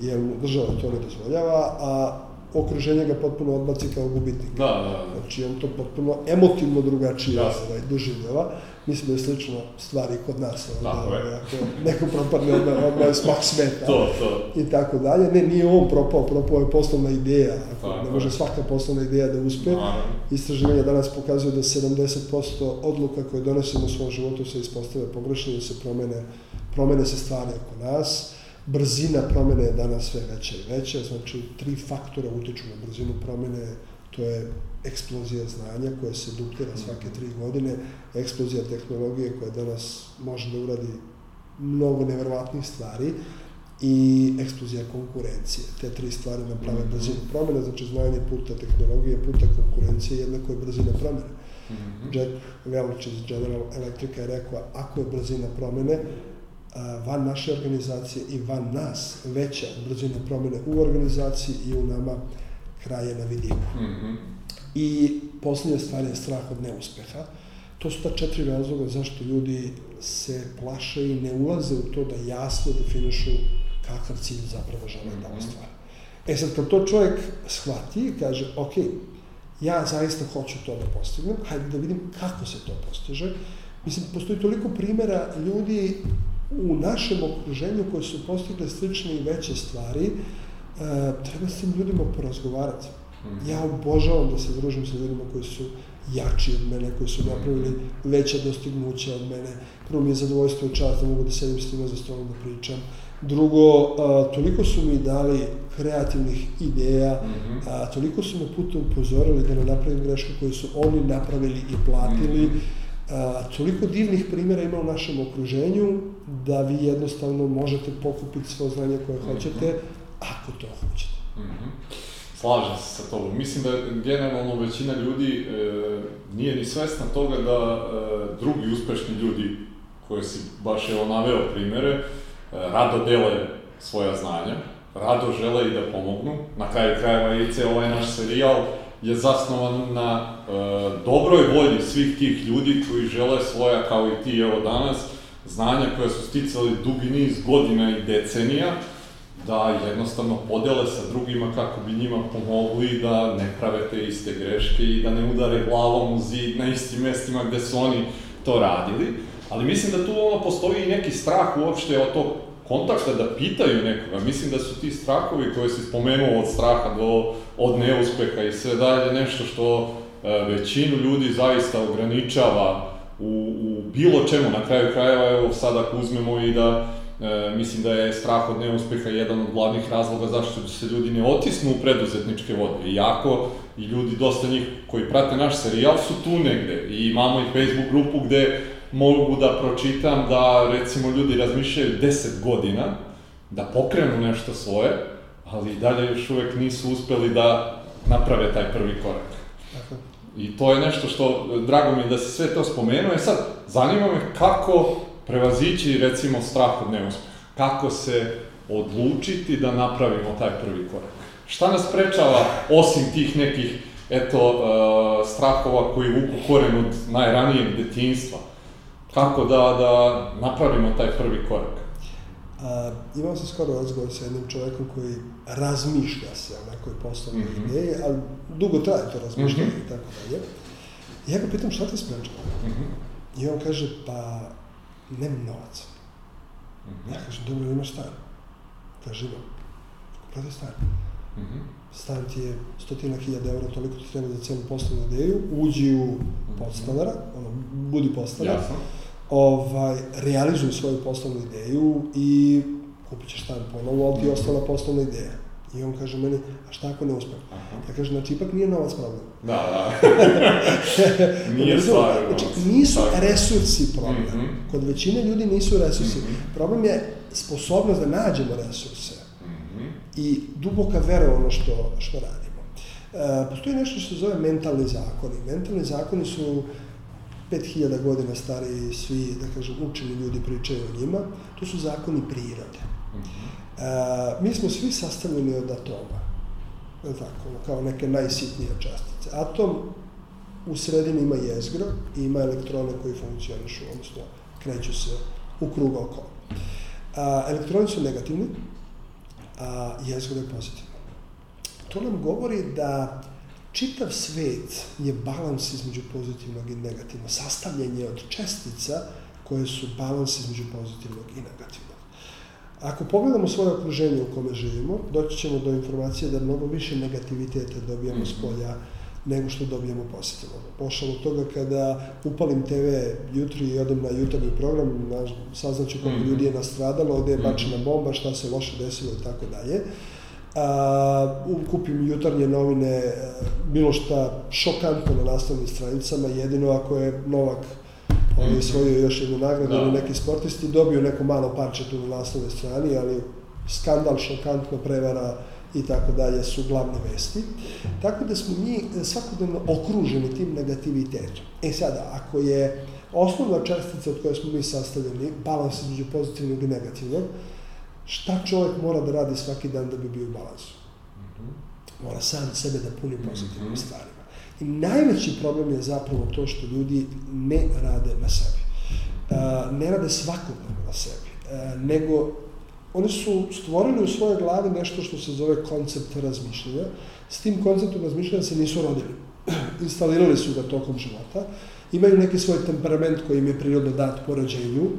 jer država to ne dozvoljava, a okruženje ga potpuno odbaci kao gubitnik. Da, da, da. Znači, on to potpuno emotivno drugačije da. ovaj, doživljava. Mislim da je slično stvari kod nas. Onda, tako je. Ako neko propadne, onda, onda je smak sveta. to, to. I tako dalje. Ne, nije on propao, propao je poslovna ideja. Ako tako ne može svaka poslovna ideja da uspe. Naravno. Istraživanja danas pokazuju da 70% odluka koje donosimo u svom životu se ispostave pogrešno, da se promene, promene se stvari oko nas brzina promene je danas sve veća i veća, znači tri faktora utiču na brzinu promene, to je eksplozija znanja koja se duplira svake tri godine, eksplozija tehnologije koja danas može da uradi mnogo neverovatnih stvari i eksplozija konkurencije. Te tri stvari nam prave mhm. brzinu promene, znači znanje puta tehnologije, puta konkurencije, jednako je brzina promene. Mm -hmm. Jack Welch iz General Electrica je rekao, ako je brzina promene, van naše organizacije i van nas veća brzina promene u organizaciji i u nama kraje na vidiku. Mm -hmm. I poslednja stvar je strah od neuspeha. To su ta četiri razloga zašto ljudi se plaše i ne ulaze u to da jasno definišu kakav cilj zapravo žele da mhm. ostvare. E sad, kad to čovjek shvati i kaže, ok, ja zaista hoću to da postignem, hajde da vidim kako se to postiže. Mislim, postoji toliko primera ljudi u našem okruženju koji su postigli slične i veće stvari, e, treba s tim ljudima porazgovarati. Mhm. Ja obožavam da se družim sa ljudima koji su jači od mene, koji su napravili veća dostignuća od mene. Prvo mi je zadovoljstvo i čast da mogu da sedim s njima za stolom da pričam. Drugo, a, toliko su mi dali kreativnih ideja, mm -hmm. a, toliko su me puta upozorili da ne napravim greške koje su oni napravili i platili. Mm -hmm a, toliko divnih primjera ima u našem okruženju da vi jednostavno možete pokupiti svo znanje koje hoćete, mm -hmm. ako to hoćete. Mm -hmm. Slažem se sa tobom. Mislim da generalno većina ljudi e, nije ni svesna toga da e, drugi uspešni ljudi, koje si baš evo naveo primere, e, rado dele svoja znanja, rado žele i da pomognu. Na kraju krajeva i ceo ovaj naš serijal je zasnovan na e, dobroj volji svih tih ljudi koji žele svoja, kao i ti evo danas, znanja koja su sticali dugi niz godina i decenija, da jednostavno podele sa drugima kako bi njima pomogli da ne prave te iste greške i da ne udare glavom u zid na istim mestima gde su oni to radili. Ali mislim da tu ono postoji i neki strah uopšte od tog kontakta da pitaju nekoga. Mislim da su ti strahovi koje si spomenuo od straha do od neuspeha i sve dalje nešto što e, većinu ljudi zaista ograničava u, u bilo čemu. Na kraju krajeva, evo sad ako uzmemo i da e, mislim da je strah od neuspeha jedan od glavnih razloga zašto se ljudi ne otisnu u preduzetničke vode. Iako i ljudi, dosta njih koji prate naš serijal su tu negde i imamo i Facebook grupu gde mogu da pročitam da recimo ljudi razmišljaju 10 godina da pokrenu nešto svoje, ali i dalje još uvek nisu uspeli da naprave taj prvi korak. I to je nešto što, drago mi je da si sve to spomenuo, e sad, zanima me kako prevazići, recimo, strah od neuspeha. Kako se odlučiti da napravimo taj prvi korak. Šta nas sprečava, osim tih nekih, eto, uh, strahova koji vuku koren od najranijeg detinjstva? Kako da, da napravimo taj prvi korak? A, imao sam skoro razgovor sa jednim čovekom koji razmišlja se o nekoj poslovnoj mm -hmm. ideji, ali dugo traje to razmišljanje mm -hmm. i tako dalje. I ja ga pitam šta te sprečava? Mm -hmm. I on kaže, pa nemam novac. Mm -hmm. Ja kažem, dobro, imaš stan? Kaže, imam. Kupate stan. Mm -hmm. Stan ti je stotina hiljada eura, toliko ti treba za celu poslovnu ideju, uđi u mhm. podstanara, ono, budi podstanar. Jasno ovaj, realizuju svoju poslovnu ideju i kupit ćeš stan ponovo, ali ti je ostala poslovna ideja. I on kaže meni, a šta ako ne uspem? Ja kažem, znači ipak nije novac problem. Da, da. nije stvar. Znači, nisu resursi problem. Mm -hmm. Kod većine ljudi nisu resursi. Mm -hmm. Problem je sposobnost da nađemo resurse mm -hmm. i duboka vera u ono što, što radimo. E, postoji nešto što se zove mentalni zakoni. Mentalni zakoni su 5000 godina stari svi, da kažem, učeni ljudi pričaju o njima. To su zakoni prirode. Mm -hmm. E, mi smo svi sastavljeni od atoma, je tako, kao neke najsitnije častice. Atom u sredini ima jezgro i ima elektrone koji funkcionišu, odnosno kreću se u krug oko. A, elektroni su negativni, a jezgro je pozitivno. To nam govori da čitav svet je balans između pozitivnog i negativnog, sastavljanje od čestica koje su balans između pozitivnog i negativnog. Ako pogledamo svoje okruženje u kome živimo, doći ćemo do informacije da mnogo više negativiteta dobijamo s mhm. polja nego što dobijemo pozitivno. Pošao od toga kada upalim TV jutri i odem na jutarnji program, saznaću koliko mhm. ljudi je nastradalo, gde je mhm. bačena bomba, šta se loše desilo i tako dalje. A, kupim jutarnje novine, bilo šta šokantno na naslovnim stranicama, jedino ako je Novak on je osvojio još jednu nagradu da. ili neki sportisti, dobio neko malo parče tu na naslovnoj strani, ali skandal, šokantno prevara i tako dalje su glavne vesti. Tako da smo mi svakodnevno okruženi tim negativitetom. E sada, ako je osnovna čestica od koje smo mi sastavljeni, balans između pozitivnog i negativnog, šta čovjek mora da radi svaki dan da bi bio u balansu? Mhm. Mora sam sebe da puni pozitivnim mm -hmm. stvarima. I najveći problem je zapravo to što ljudi ne rade na sebi. Uh, ne rade svakodnevno na sebi, uh, nego oni su stvorili u svojoj glavi nešto što se zove koncept razmišljanja. S tim konceptom razmišljanja se nisu rodili. Instalirali su ga tokom života. Imaju neki svoj temperament koji im je prirodno dat po rođenju.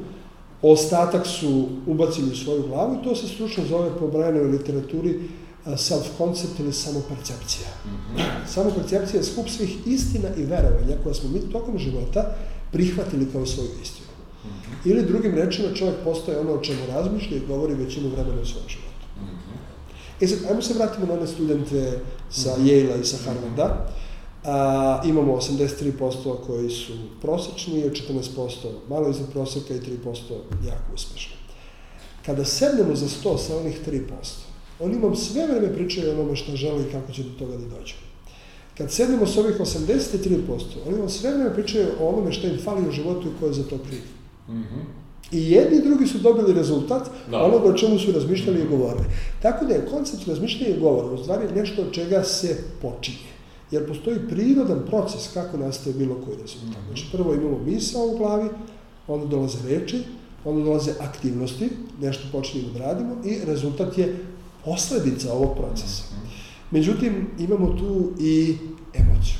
Ostatak su ubacili u svoju glavu i to se stručno zove po Brianovoj literaturi self-concept ili samopercepcija. Mm -hmm. Samopercepcija je skup svih istina i verovanja koje smo mi tokom života prihvatili kao svoju istinu. Mm -hmm. Ili drugim rečima čovjek postoje ono o čemu razmišlja i govori većinu vremena u svom životu. Mm -hmm. E sad, ajmo se vratimo na one studente sa mm -hmm. Yale-a i sa Harvarda. A, imamo 83% koji su prosečni, 14% malo iznad proseka i 3% jako uspešni. Kada sednemo za sto sa onih 3%, Oni vam sve vreme pričaju o onome što žele i kako će do toga da dođe. Kad sedimo s ovih 83%, oni vam sve vreme pričaju o onome što im fali u životu i ko je za to kriv. Mm -hmm. I jedni i drugi su dobili rezultat da. onoga o čemu su razmišljali i govorili. Tako da je koncept razmišljanja i govora u stvari nešto od čega se počinje. Jer postoji prirodan proces kako nastaje bilo koji rezultat. -hmm. Znači prvo imamo misao u glavi, onda dolaze reči, onda dolaze aktivnosti, nešto počinjemo da radimo i rezultat je posledica ovog procesa. Međutim, imamo tu i emociju.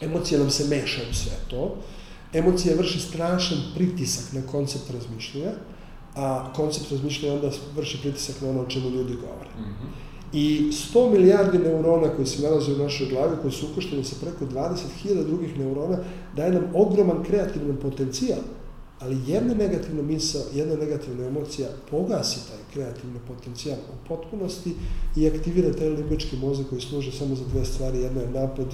Emocija nam se meša u sve to. Emocija vrši strašan pritisak na koncept razmišljanja, a koncept razmišljanja onda vrši pritisak na ono o čemu ljudi govore. Mm -hmm. I 100 milijardi neurona koji se nalaze u našoj glavi, koji su ukošteni sa preko 20.000 drugih neurona, daje nam ogroman kreativan potencijal. Ali jedna negativna misla, jedna negativna emocija pogasi taj kreativni potencijal u potpunosti i aktivira taj limbički mozak koji služe samo za dve stvari, jedno je napad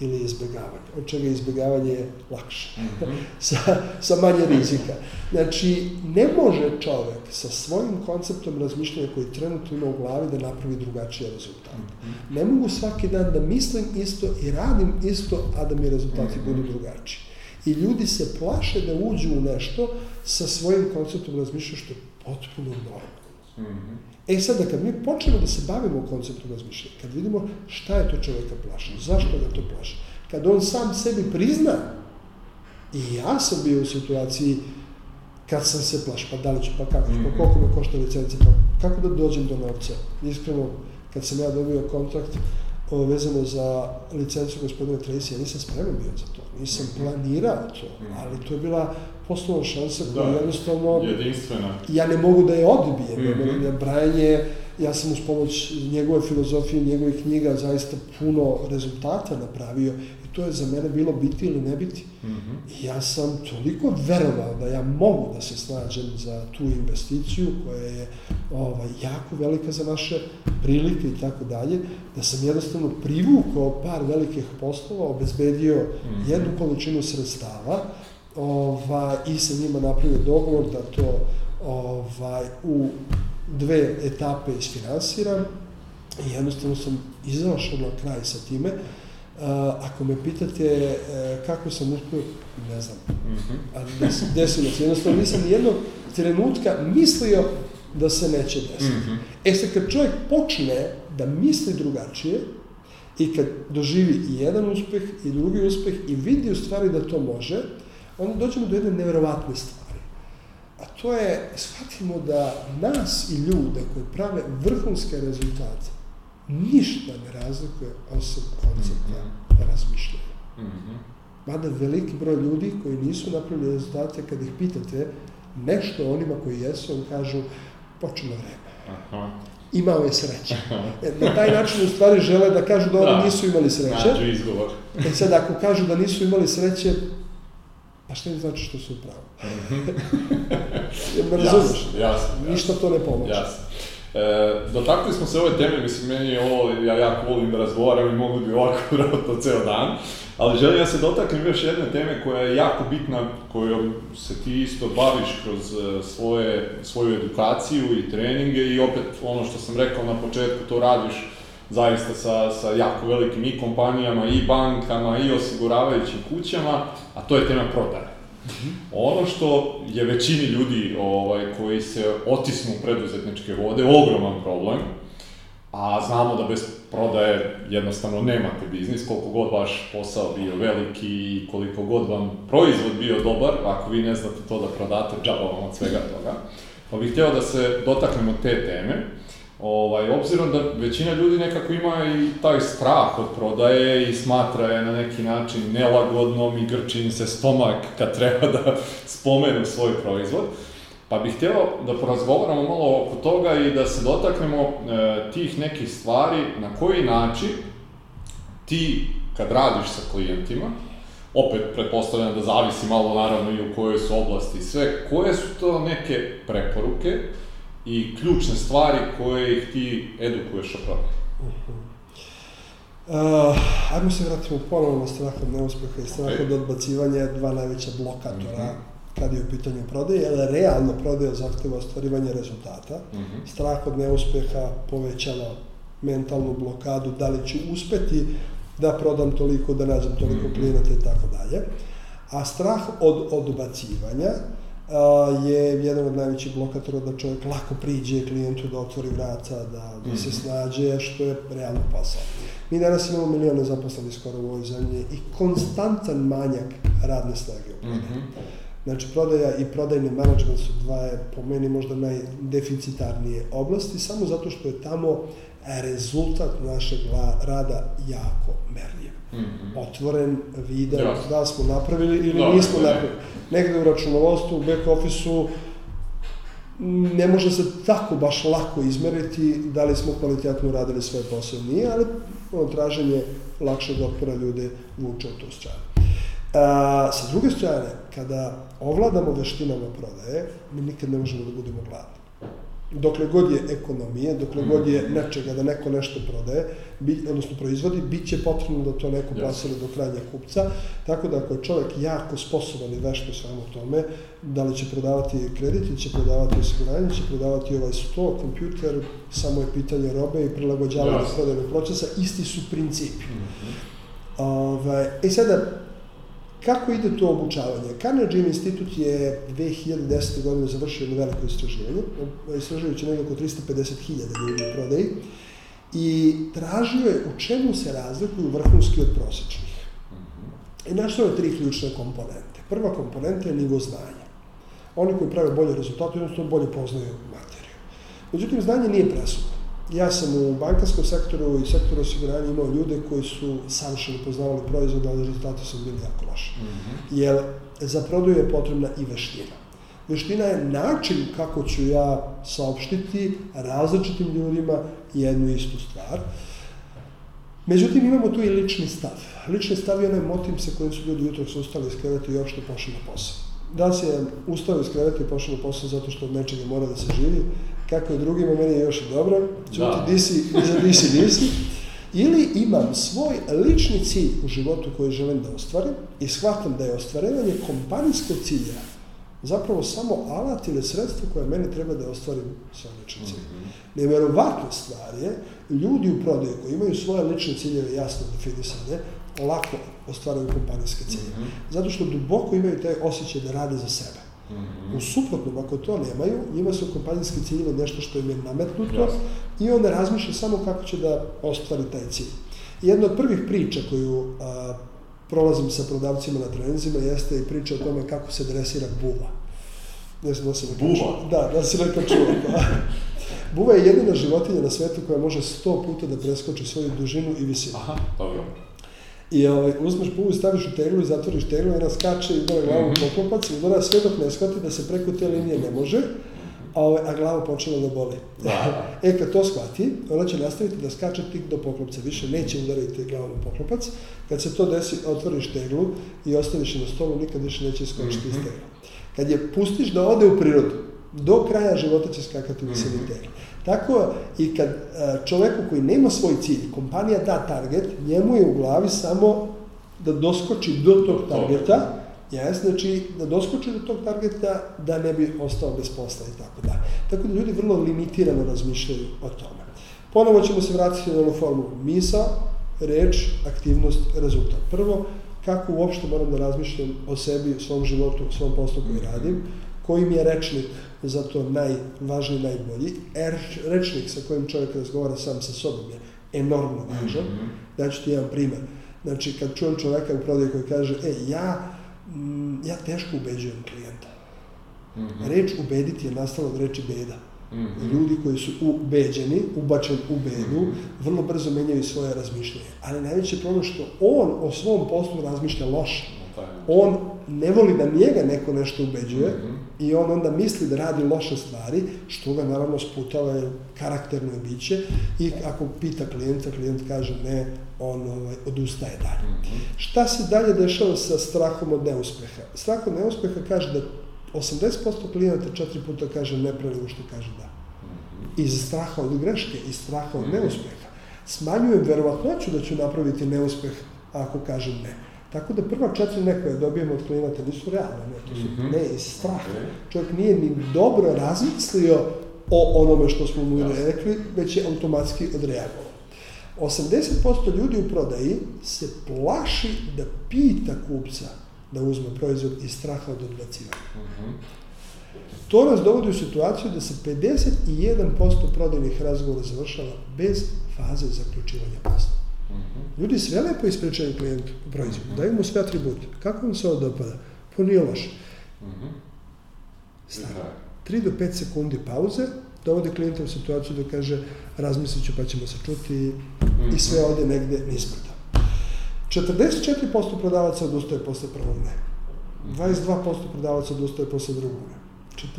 ili izbjegavanje, od čega izbjegavanje je lakše, -hmm. sa, sa manje rizika. Znači, ne može čovek sa svojim konceptom razmišljanja koji trenutno ima u glavi da napravi drugačiji rezultat. Mm -hmm. Ne mogu svaki dan da mislim isto i radim isto, a da mi rezultati -hmm. budu drugačiji. I ljudi se plaše da uđu u nešto sa svojim konceptom razmišljanja što je potpuno normalno. Mm -hmm. E sada, kad mi počnemo da se bavimo konceptom razmišljanja, kad vidimo šta je to čoveka plaša, zašto ga to plaša, kad on sam sebi prizna, i ja sam bio u situaciji kad sam se plaš, pa da li ću, pa kako, pa mhm. koliko me košta licenca, pa kako da dođem do novca. Iskreno, kad sam ja dobio kontrakt, ovo vezano za licencu gospodina Tracy, ja nisam spreman bio za to, nisam planirao to, ali to je bila poslovna šansa koja da, jednostavno... Jedinstvena. Ja ne mogu da je odbijem, mm -hmm. Brian je ja sam uz pomoć njegove filozofije, njegovih knjiga zaista puno rezultata napravio i to je za mene bilo biti ili ne biti. Mm -hmm. I ja sam toliko verovao da ja mogu da se snađem za tu investiciju koja je ovaj, jako velika za naše prilike i tako dalje, da sam jednostavno privukao par velikih poslova, obezbedio mm -hmm. jednu količinu sredstava ovaj, i sa njima napravio dogovor da to ovaj, u dve etape isfinansiram i jednostavno sam izašao na kraj sa time. Uh, ako me pitate uh, kako sam uspio, ne znam, mm -hmm. ali desilo se. Jednostavno nisam jednog trenutka mislio da se neće desiti. Mm -hmm. E sad kad čovjek počne da misli drugačije i kad doživi i jedan uspeh i drugi uspeh i vidi u stvari da to može, onda dođemo do jedne neverovatne stvari a to je, shvatimo da nas i ljude koji prave vrhunske rezultate ništa ne razlikuje osim koncepta mm -hmm. razmišljanja. Mm -hmm. Mada veliki broj ljudi koji nisu napravili rezultate, kad ih pitate nešto onima koji jesu, on kažu, počelo vreme. Aha. Imao je sreće. E, na taj način u stvari žele da kažu da oni da. nisu imali sreće. Nađu izgovor. E sad, ako kažu da nisu imali sreće, Pa šta im znači što su u pravu? Jer me razumeš? Jasno, jasno. Ništa to ne pomoće. Jasno. E, dotakli smo se ove teme, mislim, meni je ovo, ja jako volim da razgovaram i mogu bi ovako vratno ceo dan, ali želim ja se dotaknem još jedne teme koja je jako bitna, kojom se ti isto baviš kroz e, svoje, svoju edukaciju i treninge i opet ono što sam rekao na početku, to radiš zaista sa, sa jako velikim i kompanijama, i bankama, i osiguravajućim kućama, a to je tema prodaje. Ono što je većini ljudi ovaj, koji se otisnu u preduzetničke vode ogroman problem, a znamo da bez prodaje jednostavno nemate biznis, koliko god vaš posao bio veliki i koliko god vam proizvod bio dobar, ako vi ne znate to da prodate, džaba vam od svega toga. Pa bih hteo da se dotaknemo te teme. Ovaj, obzirom da većina ljudi nekako ima i taj strah od prodaje i smatra je na neki način nelagodnom i grči im se stomak kad treba da spomenu svoj proizvod. Pa bih hteo da porazgovaramo malo oko toga i da se dotaknemo e, tih nekih stvari na koji način ti kad radiš sa klijentima, opet pretpostavljam da zavisi malo naravno i u kojoj su oblasti sve, koje su to neke preporuke i ključne stvari koje ih ti edukuješ o prodaju? Uh -huh. Uh, ajmo se vratimo ponovno na strah od neuspeha i strah okay. od odbacivanja, dva najveća blokatora uh mhm. -huh. kad je u pitanju prodaje, jer realno prodaja zahteva ostvarivanje rezultata. Uh mhm. -huh. Strah od neuspeha povećava mentalnu blokadu, da li ću uspeti da prodam toliko, da nađem toliko mm -hmm. klijenata i tako dalje. A strah od odbacivanja je jedan od najvećih blokatora da čovjek lako priđe klijentu da otvori vrata, da, da mm se mhm. snađe, što je realno posao. Mi danas imamo milijone zaposlenih skoro u ovoj zemlji i konstantan manjak radne snage u. Mm -hmm. Znači, prodaja i prodajni management su dva, po meni, možda najdeficitarnije oblasti, samo zato što je tamo rezultat našeg rada jako merljiv. Mm -hmm. Otvoren, viden, ja. da smo napravili ili da, nismo napravili. Negde u računovodstvu, u back office-u, ne može se tako baš lako izmeriti da li smo kvalitetno uradili svoj posao. Nije, ali ono, traženje lakšeg otpora ljude vuče u tu stranu. A, sa druge strane, kada ovladamo veštinama prodaje, mi nikad ne možemo da budemo gladni dokle god je ekonomije, dokle mm. god je nečega da neko nešto prodaje, bi, odnosno proizvodi, bit će potrebno da to neko plasira yes. do krajnja kupca, tako da ako je čovjek jako sposoban i vešt u svemu tome, da li će prodavati kredit, će prodavati osiguranje, će prodavati ovaj sto, kompjuter, samo je pitanje robe i prilagođavanje yes. prodajnog procesa, isti su principi. Mm -hmm. Ove, ovaj, I sada, Kako ide to obučavanje? Carnegie institut je 2010. godine završio jedno veliko istraživanje, istražujući negdje oko 350.000 ljudi u prodaji i tražio je u čemu se razlikuju vrhunski od prosječnih. I našao je tri ključne komponente. Prva komponenta je nivo znanja. Oni koji prave bolje rezultate, jednostavno bolje poznaju materiju. Međutim, znanje nije presudno. Ja sam u bankarskom sektoru i sektoru osiguranja imao ljude koji su savršeno poznavali proizvod, ali rezultati su bili jako loši. Mm -hmm. Jer za prodaju je potrebna i veština. Veština je način kako ću ja saopštiti različitim ljudima jednu istu stvar. Međutim, imamo tu i lični stav. Lični stav je onaj motiv sa kojim su ljudi jutro su ustali iz kreveta i uopšte pošli na posao. Da li se ustao iz kreveta i pošao na posao zato što od nečega mora da se živi, kako je drugima, meni je još dobro, čuti da. di si, za di si, di si. Ili imam svoj lični cilj u životu koji želim da ostvarim i shvatam da je ostvarivanje kompanijskog cilja zapravo samo alat ili sredstvo koje mene treba da ostvarim svoj lični cilj. Mm -hmm. Neverovatna stvar je, ljudi u prodaju koji imaju svoje lične ciljeve jasno definisane, lako ostvaraju kompanijske cilje. Mm -hmm. Zato što duboko imaju taj osjećaj da rade za sebe. Mm -hmm. U suprotnom, ako to nemaju, njima su kompanijski ciljevi nešto što im je nametnuto yes. i onda razmišlja samo kako će da ostvari taj cilj. Jedna od prvih priča koju a, prolazim sa prodavcima na trenizima jeste i priča o tome kako se dresira buva. Ne znam da se Buva? Da, da se nekako čuo. Da. Buva je jedina životinja na svetu koja može sto puta da preskoči svoju dužinu i visinu. Aha, dobro. I ovaj, uzmeš buvu, staviš u teglu i zatvoriš teglu ona skače i udara glavu mm -hmm. poklopac i udara sve dok ne shvati da se preko te linije ne može, a, ovaj, a glava počela da boli. Da. e, kad to shvati, ona će nastaviti da skače tik do poklopca, više neće udariti glavom u poklopac. Kad se to desi, otvoriš teglu i ostaviš je na stolu, nikad više neće iskočiti mm -hmm. iz tegla. Kad je pustiš da ode u prirodu, do kraja života će skakati u visini mm -hmm. Tako i kad e, čoveku koji nema svoj cilj, kompanija da target, njemu je u glavi samo da doskoči do tog targeta, jes, znači da doskoči do tog targeta da ne bi ostao bez posla i tako da. Tako da ljudi vrlo limitirano razmišljaju o tome. Ponovo ćemo se vratiti na onu formu misa, reč, aktivnost, rezultat. Prvo, kako uopšte moram da razmišljam o sebi, o svom životu, o svom poslu koji radim, koji mi je rečnik zato najvažniji, najbolji. Er, rečnik sa kojim čovjek razgovara sam sa sobom je enormno važan. Mm -hmm. Daću ti jedan primer. Znači, kad čujem čoveka u prodaju koji kaže, e, ja, m, ja teško ubeđujem klijenta. Mm -hmm. Reč ubediti je nastala od reči beda. Mm -hmm. Ljudi koji su ubeđeni, ubačeni u bedu, mm -hmm. vrlo brzo menjaju svoje razmišljanje. Ali najveći problem što on o svom poslu razmišlja loše. On ne voli da njega neko nešto ubeđuje mm -hmm. I on onda misli da radi loše stvari, što ga naravno sputava je karakterno biće i ako pita klijenta, klijent kaže ne, on ovaj, odustaje dalje. Mm -hmm. Šta se dalje dešava sa strahom od neuspeha? Strah od neuspeha kaže da 80% klijenata četiri puta kaže ne pre nego što kaže da. -hmm. Iz straha od greške, iz straha od -hmm. neuspeha. Smanjujem verovatnoću da ću napraviti neuspeh ako kažem ne. Tako da prva četiri nekoje dobijemo od klijenata nisu realne, ne, to su mm -hmm. ne iz straha. Čovjek nije ni dobro razmislio o onome što smo mu Jasne. rekli, već je automatski odreagovao. 80% ljudi u prodaji se plaši da pita kupca da uzme proizvod iz straha od odbacivanja. Mm -hmm. To nas dovodi u situaciju da se 51% prodajnih razgovora završava bez faze zaključivanja posla. -hmm. Ljudi sve lepo ispričaju klijentu u proizvodu, -hmm. daju mu sve atribute. Kako vam se ovo dopada? Pa nije loše. Mm -hmm. Staro. 3 do 5 sekundi pauze, dovode klijenta u situaciju da kaže razmislit ću pa ćemo se čuti i sve ode negde nispreda. 44% prodavaca odustaje posle prvog ne. 22% prodavaca odustaje posle drugog ne.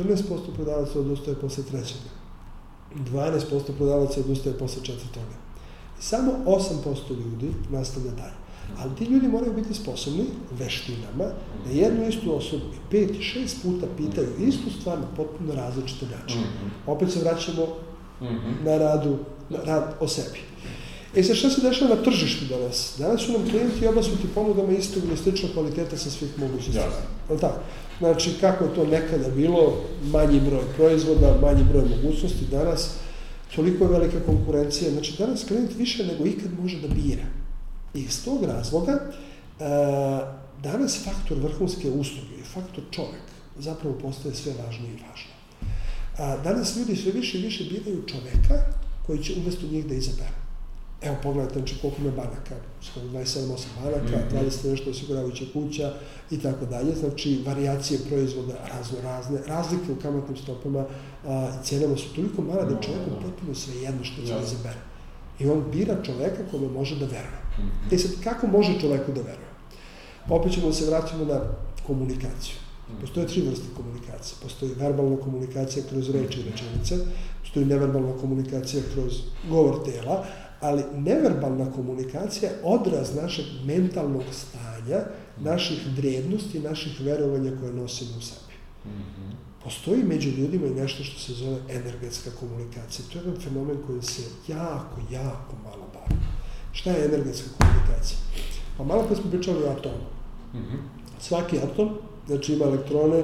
14% prodavaca odustaje posle trećeg ne. 12% prodavaca odustaje posle četvrtog ne samo 8% ljudi nastavlja dalje. Ali ti ljudi moraju biti sposobni veštinama da jednu istu osobu i pet šest puta pitaju istu stvar na potpuno različite načine. Mhm. Opet se vraćamo mhm. na radu, na rad o sebi. E sad šta se dešava na tržištu danas? Danas su nam klijenti obasuti ponudama istog ili sličnog kvaliteta sa svih mogućih strana. Yes. tako? Znači, kako je to nekada bilo, manji broj proizvoda, manji broj mogućnosti, danas toliko je velika konkurencija. Znači, danas klijent više nego ikad može da bira. I iz tog razloga, e, danas faktor vrhunske usluge i faktor čovek zapravo postaje sve važnije i važno. A, danas ljudi sve više i više biraju čoveka koji će umesto njih da izaberu. Evo pogledajte znači koliko ima banaka, skoro 27-8 banaka, mm -hmm. 20 nešto osiguravajuća kuća i tako dalje, znači varijacije proizvoda razno razne, razlike u kamatnim stopama a, i cijenama su toliko male da čovjeku potpuno sve jedno što će da izabere. I on bira čoveka kome može da veruje. Mm -hmm. E sad, kako može čoveku da veruje? Opet ćemo da se vraćamo na komunikaciju. Postoje tri vrste komunikacije. Postoji verbalna komunikacija kroz reči i rečenice, postoji neverbalna komunikacija kroz govor tela, ali neverbalna komunikacija je odraz našeg mentalnog stanja, naših vrednosti, naših verovanja koje nosimo u sebi. Postoji među ljudima i nešto što se zove energetska komunikacija. To je jedan fenomen koji se jako, jako malo bavi. Šta je energetska komunikacija? Pa malo kad smo pričali o atomu. Svaki atom, znači ima elektrone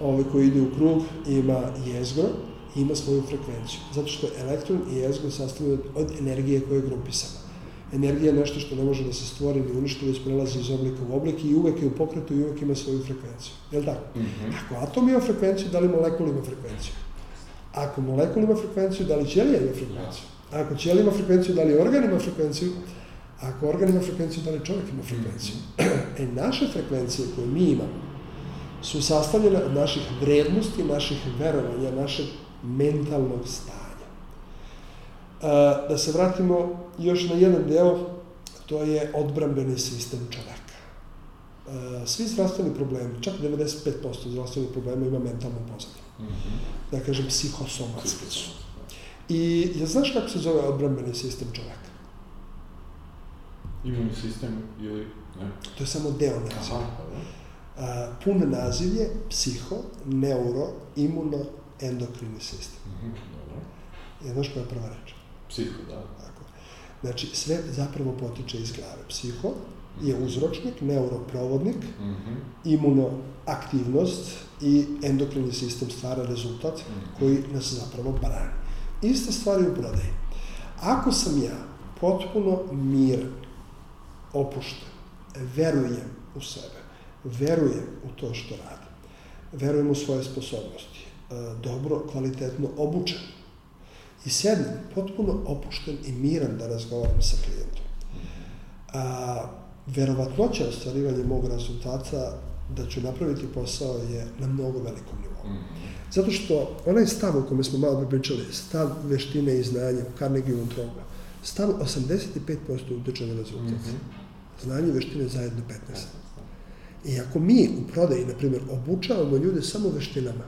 ove koji ide u krug, ima jezgro, ima svoju frekvenciju. Zato što elektron i jezgro sastavljaju od energije koja je grupisana. Energija je nešto što ne može da se stvori ni uništi, već prelazi iz oblika u oblik i uvek je u pokretu i uvek ima svoju frekvenciju. Je li tako? Mm -hmm. Ako atom ima frekvenciju, da li molekul ima frekvenciju? Ako molekul ima frekvenciju, da li ćelija ima frekvenciju? Ako ćelija ima frekvenciju, da li organ ima frekvenciju? Ako organ ima frekvenciju, da li čovjek ima frekvenciju? -hmm. E, naše frekvencije koje mi imamo su sastavljene od naših vrednosti, naših verovanja, našeg mentalnog stanja. Da se vratimo još na jedan deo, to je odbrambeni sistem čoveka. Svi zdravstveni problemi, čak 95% zdravstvenih problema ima mentalnu pozadinu. Mm -hmm. Da kažem, psihosomatski su. I ja znaš kako se zove odbrambeni sistem čoveka? Imunni sistem ili... Ne? To je samo deo naziva. Uh, pun naziv je psiho, neuro, imuno, endokrini sistem. Mm -hmm. Je znaš koja je prva reč? Psiho, da. Tako. Znači, sve zapravo potiče iz glave. Psiho je uzročnik, neuroprovodnik, mm -hmm. imunoaktivnost i endokrini sistem stvara rezultat mm -hmm. koji nas zapravo brani. Iste stvari u prodaji. Ako sam ja potpuno miran, opušten, verujem u sebe, verujem u to što radim, verujem u svoje sposobnosti, dobro, kvalitetno obučen, i sednem potpuno opušten i miran da razgovaram sa klijentom. A, verovatnoća ostvarivanja mog rezultata da ću napraviti posao je na mnogo velikom nivou. -hmm. Zato što onaj stav o kome smo malo pričali, stav veštine i znanja u Carnegie Trogu, stav 85% utiče na rezultat. Mm -hmm. Znanje i veštine zajedno 15. I ako mi u prodaji, na primjer, obučavamo ljude samo veštinama,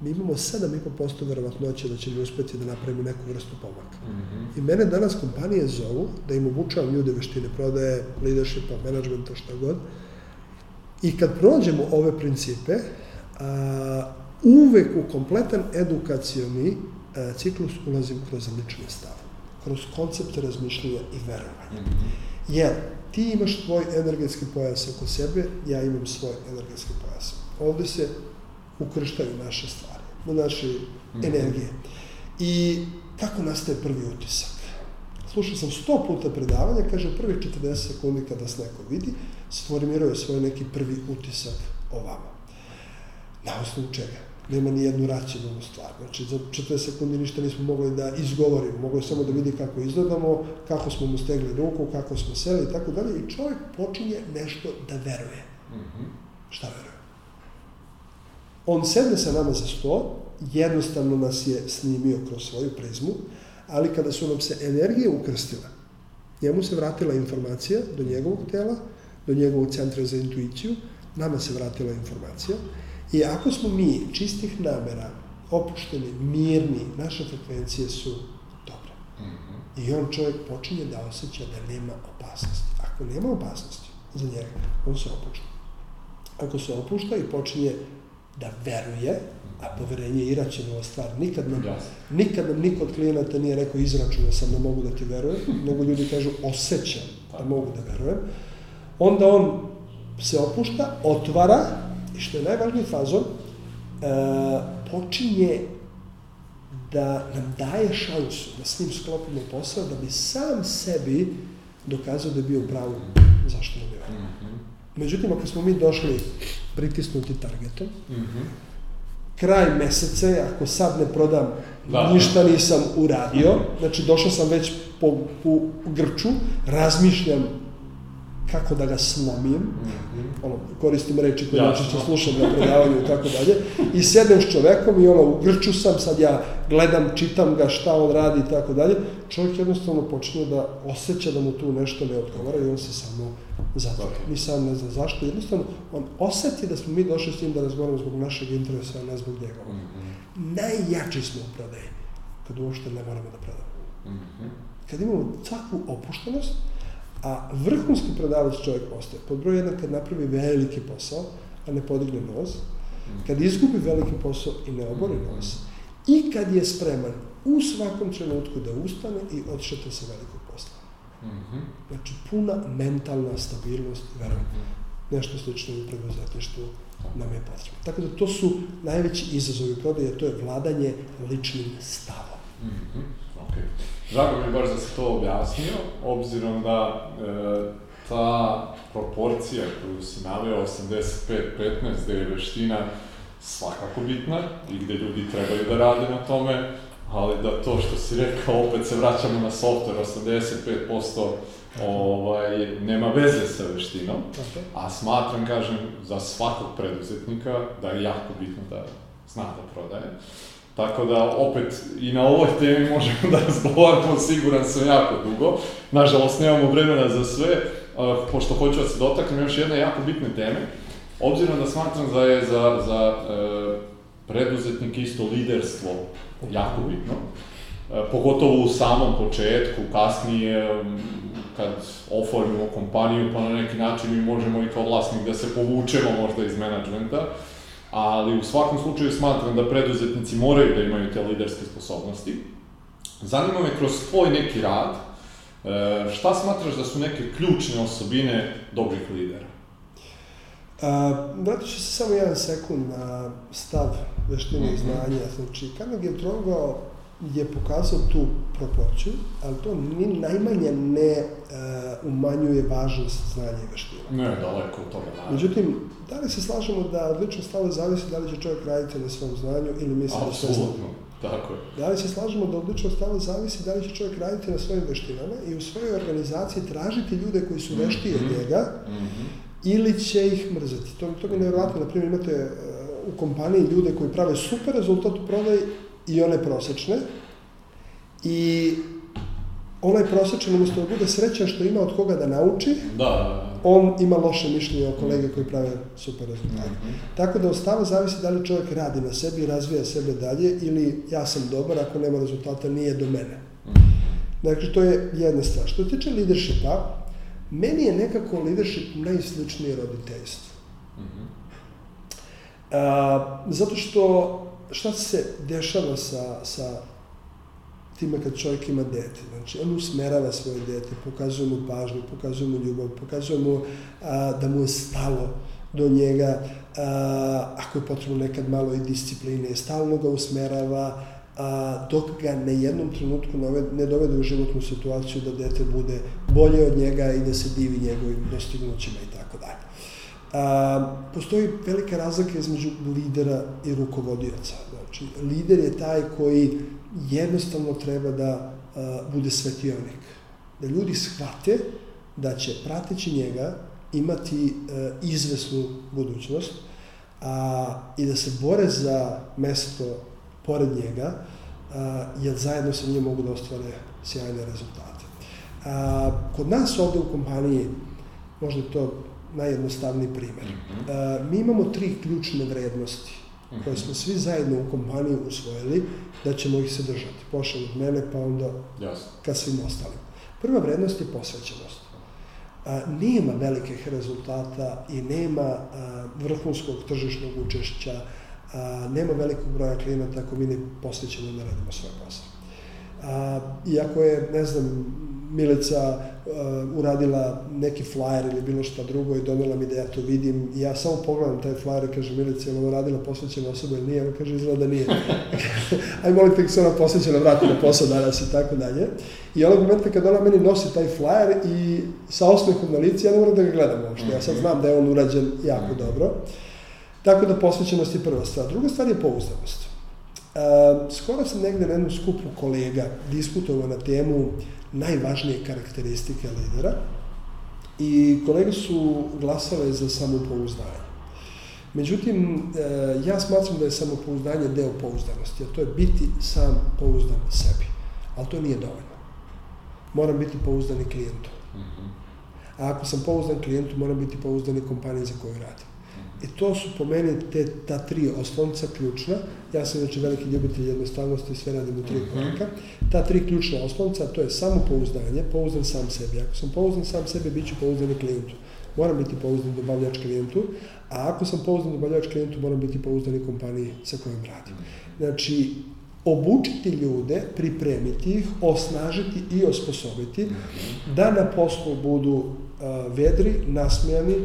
mi imamo 7,5% verovatnoće da ćemo uspeti da napravimo neku vrstu pomaka. Mm -hmm. I mene danas kompanije zovu da im obučavam ljude veštine prodaje, leadershipa, managementa, šta god. I kad prođemo ove principe, a, uvek u kompletan edukacioni a, ciklus ulazim kroz lični stav, kroz koncepte razmišljanja i verovanja. Mm -hmm. Jer ti imaš tvoj energetski pojas oko sebe, ja imam svoj energetski pojas. Ovde se ukrštaju naše stvari, naše mm -hmm. energije. I kako nastaje prvi utisak? Slušao sam sto puta predavanja, kaže prvih 40 sekundi kada nas neko vidi, sformirao svoj neki prvi utisak o vama. Na osnovu čega? Nema ni jednu racionalnu stvar. Znači, za 40 sekundi ništa nismo mogli da izgovorimo. Moglo je samo da vidi kako izgledamo, kako smo mu stegli ruku, kako smo seli i tako dalje. I čovjek počinje nešto da veruje. Mm -hmm. Šta veruje? On sedne sa nama za sto, jednostavno nas je snimio kroz svoju prizmu, ali kada su nam se energije ukrstile, njemu se vratila informacija do njegovog tela, do njegovog centra za intuiciju, nama se vratila informacija i ako smo mi čistih namera, opušteni, mirni, naše frekvencije su dobre. Mm -hmm. I on čovjek počinje da osjeća da nema opasnosti. Ako nema opasnosti za njega, on se opušta. Ako se opušta i počinje da veruje, a poverenje je iracionalna stvar. Nikad nam, nikad nam niko od klijenata nije rekao izračuna sam da mogu da ti verujem, nego ljudi kažu osjećam da mogu da verujem. Onda on se opušta, otvara i što je najvažniji fazon, e, počinje da nam daje šansu da s njim sklopimo posao, da bi sam sebi dokazao da je bio u pravu zašto nam je verujem. Mhm. Međutim, ako smo mi došli pritisnuti targetom. Mm -hmm. Kraj meseca, ako sad ne prodam, da. ništa nisam uradio, znači došao sam već po, po grču, razmišljam kako da ga slomim, Mhm. ono, koristim reči koje najčešće slušam na predavanju i tako dalje, i sednem s čovekom i ono, u grču sam, sad ja gledam, čitam ga, šta on radi i tako dalje, čovjek jednostavno počne da osjeća da mu tu nešto ne odgovara i on se samo zatvori. Ok. Ni sam ne zna zašto, jednostavno on osjeti da smo mi došli s njim da razgovaramo zbog našeg interesa, a ne zbog njegovog. Mhm. Najjači smo u prodaji, kad uopšte ne moramo da prodamo. Mhm. Kad imamo takvu opuštenost, a vrhunski prodavac čovjek postaje, pod broj jedan kad napravi veliki posao, a ne podigne nos, kad izgubi veliki posao i ne obori nos, i kad je spreman u svakom trenutku da ustane i odšete sa velikog posla. Mhm. Znači, puna mentalna stabilnost, verujem, nešto slično u preduzetništvu nam je potrebno. Tako da to su najveći izazovi prodaje, to je vladanje ličnim stavom. Mhm, ok. Drago mi je baš da si to objasnio, obzirom da e, ta proporcija koju si naveo, 85-15, gde je veština svakako bitna i gde ljudi trebaju da rade na tome, ali da to što si rekao, opet se vraćamo na software, 85% ovaj, nema veze sa veštinom, Tako? a smatram, kažem, za svakog preduzetnika da je jako bitno da zna da prodaje. Tako da, opet, i na ovoj temi možemo da razgovaramo, siguran sam, jako dugo. Nažalost, nemamo vremena za sve, a, pošto hoću da se dotaknem još jedne jako bitne teme. Obzirom da smatram da je za, za e, preduzetnike isto liderstvo jako bitno, e, pogotovo u samom početku, kasnije, kad oformimo kompaniju, pa na neki način mi možemo i kao vlasnik da se povučemo možda iz menadžmenta, ali u svakom slučaju smatram da preduzetnici moraju da imaju te liderske sposobnosti. Zanima me kroz tvoj neki rad, e, šta smatraš da su neke ključne osobine dobrih lidera? A, vratit ću se samo jedan sekund na stav veštine i Mhm. znanja. Znači, Carnegie Trogao je pokazao tu proporciju, ali to ni najmanje ne e, umanjuje važnost znanja i veština. Ne, daleko od toga, naravno. Međutim, da li se slažemo da od ličnog stava zavisi da li će čovjek raditi na svom znanju ili misli da sve zna? Tako je. Da li se slažemo da od ličnog stava zavisi da li će čovjek raditi na svojim veštinama i u svojoj organizaciji tražiti ljude koji su veštiji od Mhm. njega Mhm. ili će ih mrzeti. To, to mi je nevjerojatno, na primjer imate e, u kompaniji ljude koji prave super rezultat u prodaji i one prosečne i onaj prosječan umjesto da bude srećan što ima od koga da nauči, Da, da, da. on ima loše mišljenje o kolege koji prave super rezultate. Mhm. Tako da od stava zavisi da li čovjek radi na sebi i razvija sebe dalje ili ja sam dobar, ako nema rezultata nije do mene. Mhm. Dakle, to je jedna stvar. Što se tiče leadershipa, meni je nekako leadership najsličniji roditeljstvu. Mhm. A, zato što šta se dešava sa, sa time kad čovjek ima dete? Znači, on usmerava svoje dete, pokazuje mu pažnju, pokazuje mu ljubav, pokazuje mu a, da mu je stalo do njega, a, ako je potrebno nekad malo i discipline, stalno ga usmerava, a, dok ga na jednom trenutku ne dovede u životnu situaciju da dete bude bolje od njega i da se divi njegovim dostignućima i tako dalje. A, postoji velika razlika između lidera i rukovodioca. Znači, lider je taj koji jednostavno treba da a, bude svetionik. Da ljudi shvate da će prateći njega imati e, izvesnu budućnost a, i da se bore za mesto pored njega, a, jer zajedno sa njim mogu da ostvare sjajne rezultate. A, kod nas ovde u kompaniji, možda to najjednostavniji primjer, Mhm. a, mi imamo tri ključne vrednosti koje smo svi zajedno u kompaniji usvojili da ćemo ih se držati. Pošao od mene pa onda Jasno. ka svim ostalim. Prva vrednost je posvećenost. A, nema velikih rezultata i nema a, vrhunskog tržišnog učešća, a, nema velikog broja klijenata ako mi ne posvećeno ne radimo svoj posao. A, iako je, ne znam, Milica a, uradila neki flyer ili bilo šta drugo i donela mi da ja to vidim i ja samo pogledam taj flyer i kažem Milica, je li ovo radila posvećena osoba ili nije? Ona kaže, izgleda da nije. Aj molim te, se ona posvećena vrati na posao danas i tako dalje. I onog momenta kad ona meni nosi taj flyer i sa osmehom na lici, ja ne moram da ga gledam uopšte. Ja sad znam da je on urađen jako dobro. Tako da posvećenost je prva stvar. Druga stvar je pouzdanost. E, skoro sam negde na jednom skupu kolega diskutovao na temu najvažnije karakteristike lidera I kolege su glasale za samopouzdanje. Međutim, e, ja smatram da je samopouzdanje deo pouzdanosti, a to je biti sam pouzdan sebi. Ali to nije dovoljno. Moram biti pouzdan i klijentu. A ako sam pouzdan klijentu, moram biti pouzdan i kompaniji za koju radim. I to su po meni te, ta tri oslonca ključna. Ja sam znači veliki ljubitelj jednostavnosti i sve radim u tri koraka. Ta tri ključna oslonca, to je samopouzdanje, pouzdan sam sebi. Ako sam pouzdan sam sebi, bit ću pouzdan i klijentu. Moram biti pouzdan dobavljač klijentu, a ako sam pouzdan dobavljač klijentu, moram biti pouzdan i kompaniji sa kojom radim. Znači, obučiti ljude, pripremiti ih, osnažiti i osposobiti da na poslu budu uh, vedri, nasmijani, uh,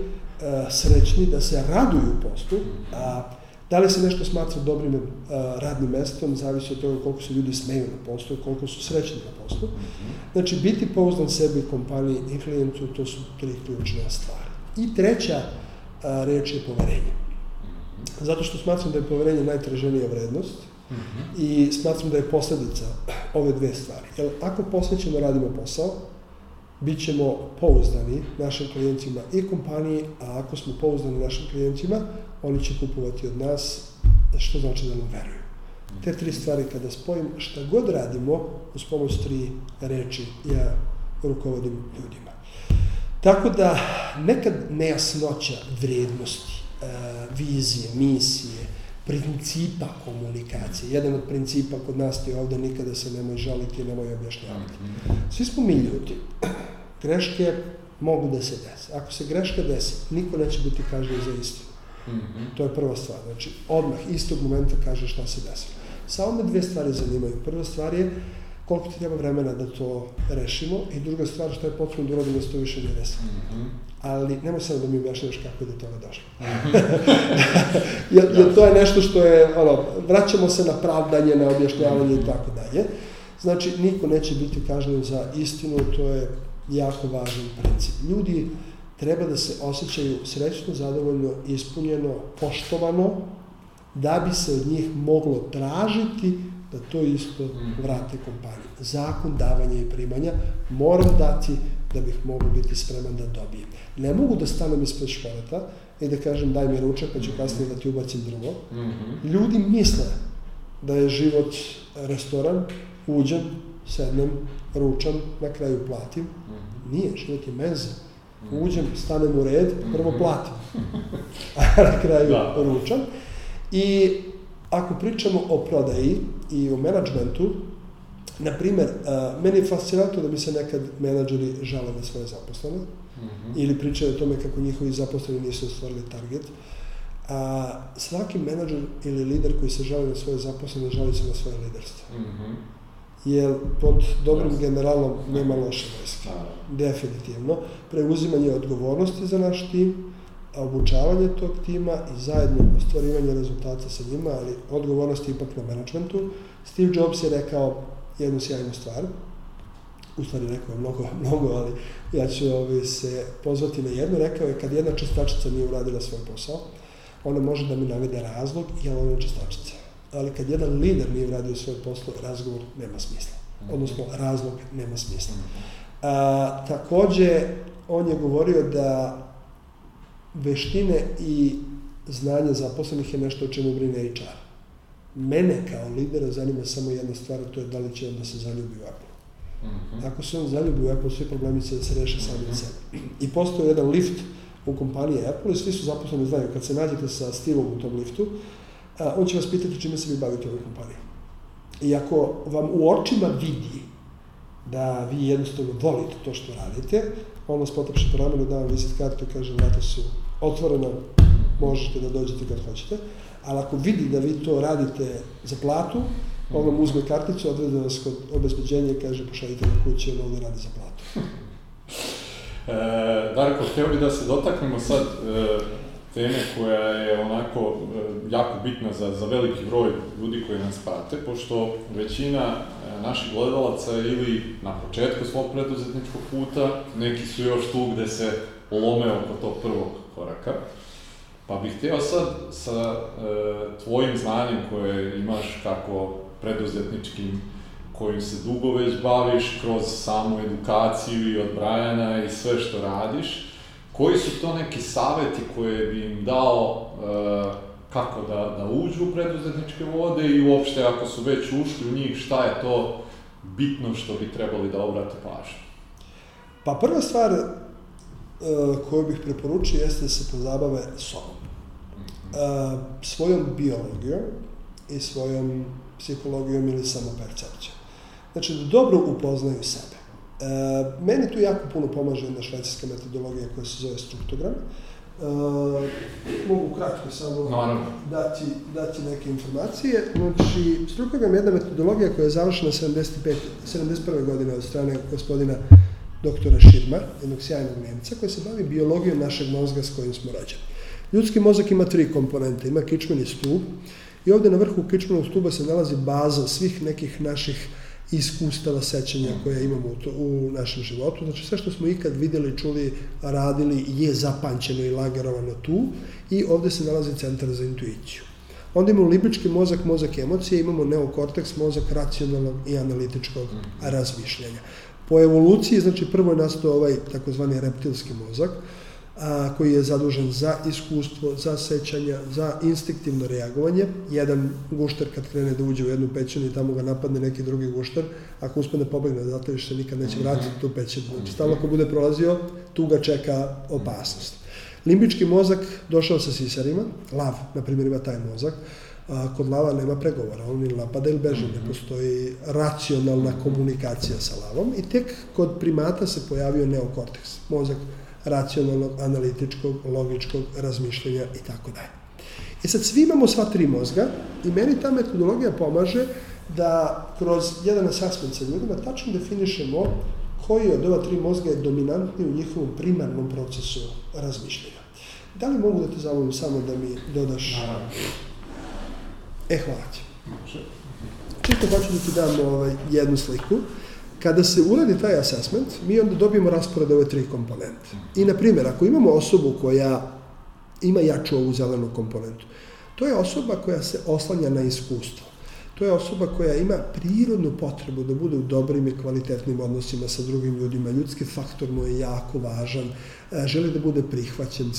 srećni, da se raduju poslu, a da li se nešto smatra dobrim uh, radnim mestom, zavisi od toga koliko se ljudi smeju na poslu, koliko su srećni na poslu. Znači, biti pouzdan sebi, kompaniji i klijentu, to su tri ključne stvari. I treća a, reč je poverenje. Zato što smatram da je poverenje najtraženija vrednost i smatram da je posledica ove dve stvari. Jer ako posvećeno radimo posao, bit ćemo pouzdani našim klijentima i kompaniji, a ako smo pouzdani našim klijentima, oni će kupovati od nas, što znači da nam veruju. Te tri stvari kada spojim, šta god radimo, uz pomoć tri reči, ja rukovodim ljudima. Tako da, nekad nejasnoća vrednosti, e, vizije, misije, principa komunikacije. Jedan od principa kod nas je ovde nikada se nemoj žaliti, nemoj objašnjavati. Svi smo mi ljudi. Greške mogu da se desi. Ako se greška desi, niko neće biti kažnjen za istinu. To je prva stvar. Znači, odmah, istog momenta kaže šta se desilo. Samo me dve stvari zanimaju. Prva stvar je koliko ti treba vremena da to rešimo i druga stvar što je potrebno da uradimo da se to više ne desi. Mm -hmm. Ali nemoj samo da mi objašnjavaš kako je do toga došlo. jer, jer to je nešto što je, ono, vraćamo se na pravdanje, na objašnjavanje i tako dalje. Znači, niko neće biti kažnjen za istinu, to je jako važan princip. Ljudi treba da se osjećaju srećno, zadovoljno, ispunjeno, poštovano, da bi se od njih moglo tražiti da to isto vrate kompaniji. Zakon davanja i primanja moram dati da bih mogao biti spreman da dobijem. Ne mogu da stanem ispred šporeta i da kažem daj mi ručak pa ću kasnije da ti ubacim drvo. Ljudi misle da je život restoran, uđem, sednem, ručam, na kraju platim. Nije, život je menza. Uđem, stanem u red, prvo platim, a na kraju da. ručam. I ako pričamo o prodaji i o menadžmentu, na primer, meni je fascinantno da mi se nekad menadžeri žale na svoje zaposlene mm -hmm. ili pričaju o tome kako njihovi zaposleni nisu ostvarili target. A, svaki menadžer ili lider koji se žali na svoje zaposlene, žali se na svoje liderstvo. Mm -hmm. Jer pod dobrim generalom nema loše vojske. Definitivno. Preuzimanje odgovornosti za naš tim, obučavanje tog tima i zajedno ostvarivanje rezultata sa njima, ali odgovornost je ipak na menadžmentu. Steve Jobs je rekao jednu sjajnu stvar, u stvari rekao je mnogo, mnogo, ali ja ću ovaj, se pozvati na jednu. Rekao je kad jedna čistačica nije uradila svoj posao, ona može da mi navede razlog i ona je čistačica. Ali kad jedan lider nije uradio svoj posao, razgovor nema smisla. Odnosno, razlog nema smisla. A, takođe, on je govorio da veštine i znanje zaposlenih je nešto o čemu brine HR. Mene kao lidera zanima samo jedna stvar, to je da li će on da se zaljubi u Apple. Mm -hmm. Ako se on zaljubi u Apple, svi problemi će da se reše sami mm -hmm. sebe. I postoje jedan lift u kompaniji Apple i svi su zaposleni znaju, kad se nađete sa Steveom u tom liftu, a, on će vas pitati čime se vi bavite u ovoj kompaniji. I ako vam u očima vidi da vi jednostavno volite to što radite, on vas potapše po ramenu, da vam vizit kartu i kaže vrata su otvoreno možete da dođete kad hoćete, ali ako vidi da vi to radite za platu, on vam uzme karticu, odrede vas kod obezbeđenja i kaže pošaljite na kuće, on ovde radi za platu. e, Darko, htio bih da se dotaknemo sad e, teme koja je onako e, jako bitna za, za veliki broj ljudi koji nas prate, pošto većina e, naših gledalaca ili na početku svog preduzetničkog puta, neki su još tu gde se lome oko tog prvog koraka. Pa bih htio sad sa e, tvojim znanjem koje imaš kako preduzetničkim, kojim se dugo već baviš kroz samu edukaciju i odbrajana i sve što radiš, koji su to neki saveti koje bi im dao uh, kako da, da uđu u preduzetničke vode i uopšte ako su već ušli u njih, šta je to bitno što bi trebali da obrate pažnju? Pa prva stvar uh, koju bih preporučio jeste da se pozabave sobom. Uh, svojom biologijom i svojom psihologijom ili samopercepcijom. Znači da dobro upoznaju sebe. E, meni tu jako puno pomaže jedna švajcarska metodologija koja se zove struktogram. E, mogu kratko samo Naravno. dati, dati neke informacije. Znači, struktogram je jedna metodologija koja je završena 75, 71. godine od strane gospodina doktora Širma, jednog sjajnog Nemca, koji se bavi biologijom našeg mozga s kojim smo rođeni. Ljudski mozak ima tri komponente. Ima kičmeni stup i ovde na vrhu kičmenog stuba se nalazi baza svih nekih naših iskustava, sećanja koje imamo u, to, u našem životu. Znači sve što smo ikad videli, čuli, radili je zapančeno i lagerovano tu i ovde se nalazi centar za intuiciju. Onda imamo libički mozak, mozak emocije, imamo neokorteks, mozak racionalnog i analitičkog razmišljanja. Po evoluciji, znači prvo je nastao ovaj takozvani reptilski mozak, a, koji je zadužen za iskustvo, za sećanja, za instinktivno reagovanje. Jedan gušter kad krene da uđe u jednu pećinu i tamo ga napadne neki drugi gušter, ako uspe da pobegne zato više se nikad neće vratiti tu pećinu. Znači, stalno ako bude prolazio, tu ga čeka opasnost. Limbički mozak došao sa sisarima, lav, na primjer, ima taj mozak, a, kod lava nema pregovora, on ili napada ili beže, ne postoji racionalna komunikacija sa lavom i tek kod primata se pojavio neokorteks, mozak racionalnog, analitičkog, logičkog razmišljanja i tako dalje. E sad, svi imamo sva tri mozga i meni ta metodologija pomaže da kroz jedan assessment sa ljudima tačno definišemo koji od ova tri mozga je dominantni u njihovom primarnom procesu razmišljanja. Da li mogu da te zamolim samo da mi dodaš... Naravno. E, hvala ti. Čisto hoću da ti dam ovaj, jednu sliku. Kada se uradi taj assessment, mi onda dobijemo raspored ove tri komponente. I, na primjer, ako imamo osobu koja ima jaču ovu zelenu komponentu, to je osoba koja se oslanja na iskustvo. To je osoba koja ima prirodnu potrebu da bude u dobrim i kvalitetnim odnosima sa drugim ljudima. Ljudski faktor mu je jako važan. E, želi da bude prihvaćen,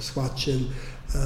shvaćen. E,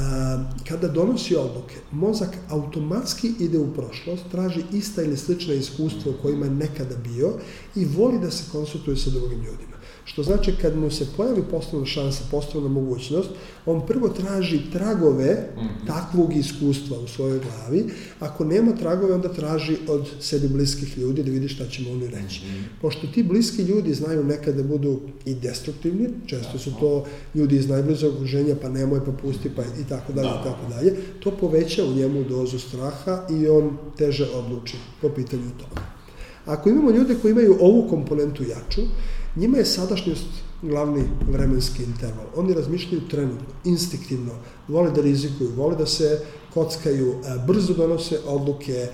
kada donosi odluke, mozak automatski ide u prošlost, traži ista ili slična iskustva u kojima je nekada bio i voli da se konsultuje sa drugim ljudima. Što znači kad mu se pojavi poslovna šansa, poslovna mogućnost, on prvo traži tragove takvog iskustva u svojoj glavi. Ako nema tragove, onda traži od sebi bliskih ljudi da vidi šta će mu oni reći. Pošto ti bliski ljudi znaju nekada da budu i destruktivni, često su to ljudi iz najbližeg okruženja, pa nemoj, pa pusti, pa i tako dalje, i tako dalje, to poveća u njemu dozu straha i on teže odluči po pitanju toga. Ako imamo ljude koji imaju ovu komponentu jaču, njima je sadašnjost glavni vremenski interval. Oni razmišljaju trenutno, instinktivno, vole da rizikuju, vole da se kockaju, brzo donose odluke,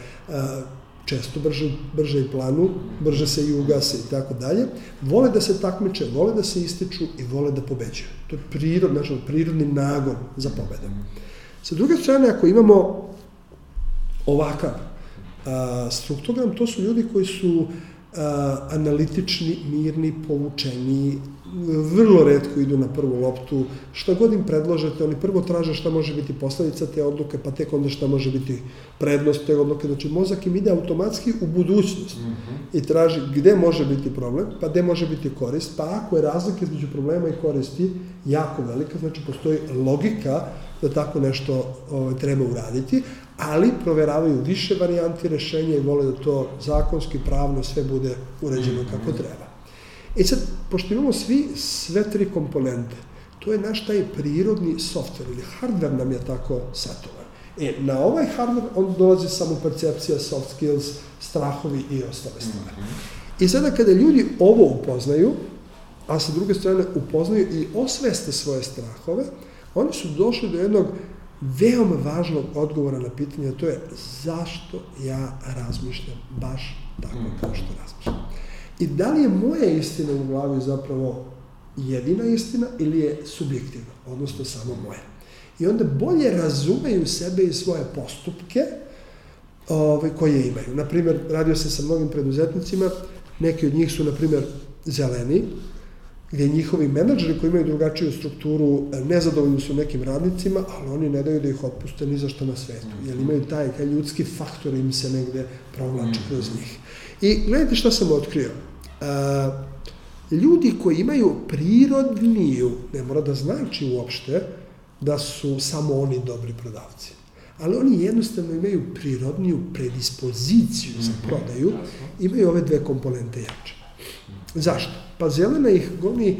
često brže, brže i planu, brže se i ugase i tako dalje, vole da se takmiče, vole da se ističu i vole da pobeđuju. To je prirod, znači prirodni nagon za pobedom. Sa druge strane, ako imamo ovakav a, struktogram, to su ljudi koji su analitični, mirni, povučeni, vrlo redko idu na prvu loptu, šta god im predložete, oni prvo traže šta može biti posledica te odluke, pa tek onda šta može biti prednost te odluke. Znači, mozak im ide automatski u budućnost mm -hmm. i traži gde može biti problem, pa gde može biti korist, pa ako je razlika između problema i koristi jako velika, znači postoji logika da tako nešto ovaj, treba uraditi, ali proveravaju više varijanti rešenja i vole da to zakonski, pravno sve bude uređeno kako treba. E sad, pošto imamo svi sve tri komponente, to je naš taj prirodni software ili hardware nam je tako setovan. E, na ovaj hardware on dolazi samo percepcija, soft skills, strahovi i ostale stvari. I sada kada ljudi ovo upoznaju, a sa druge strane upoznaju i osveste svoje strahove, oni su došli do jednog veoma važnog odgovora na pitanje, a to je zašto ja razmišljam baš tako kao što razmišljam. I da li je moja istina u glavi zapravo jedina istina ili je subjektivna, odnosno samo moja. I onda bolje razumeju sebe i svoje postupke ovaj, koje imaju. Naprimer, radio sam sa mnogim preduzetnicima, neki od njih su, na primjer, zeleni, gdje njihovi menadžeri koji imaju drugačiju strukturu nezadovoljni su nekim radnicima, ali oni ne daju da ih otpuste ni za što na svetu, jer imaju taj, taj ljudski faktor im se negde provlači kroz njih. I gledajte šta sam otkrio. A, ljudi koji imaju prirodniju, ne mora da znači uopšte, da su samo oni dobri prodavci. Ali oni jednostavno imaju prirodniju predispoziciju za mhm. prodaju, imaju ove dve komponente jače. Zašto? Pa zelena ih goni e,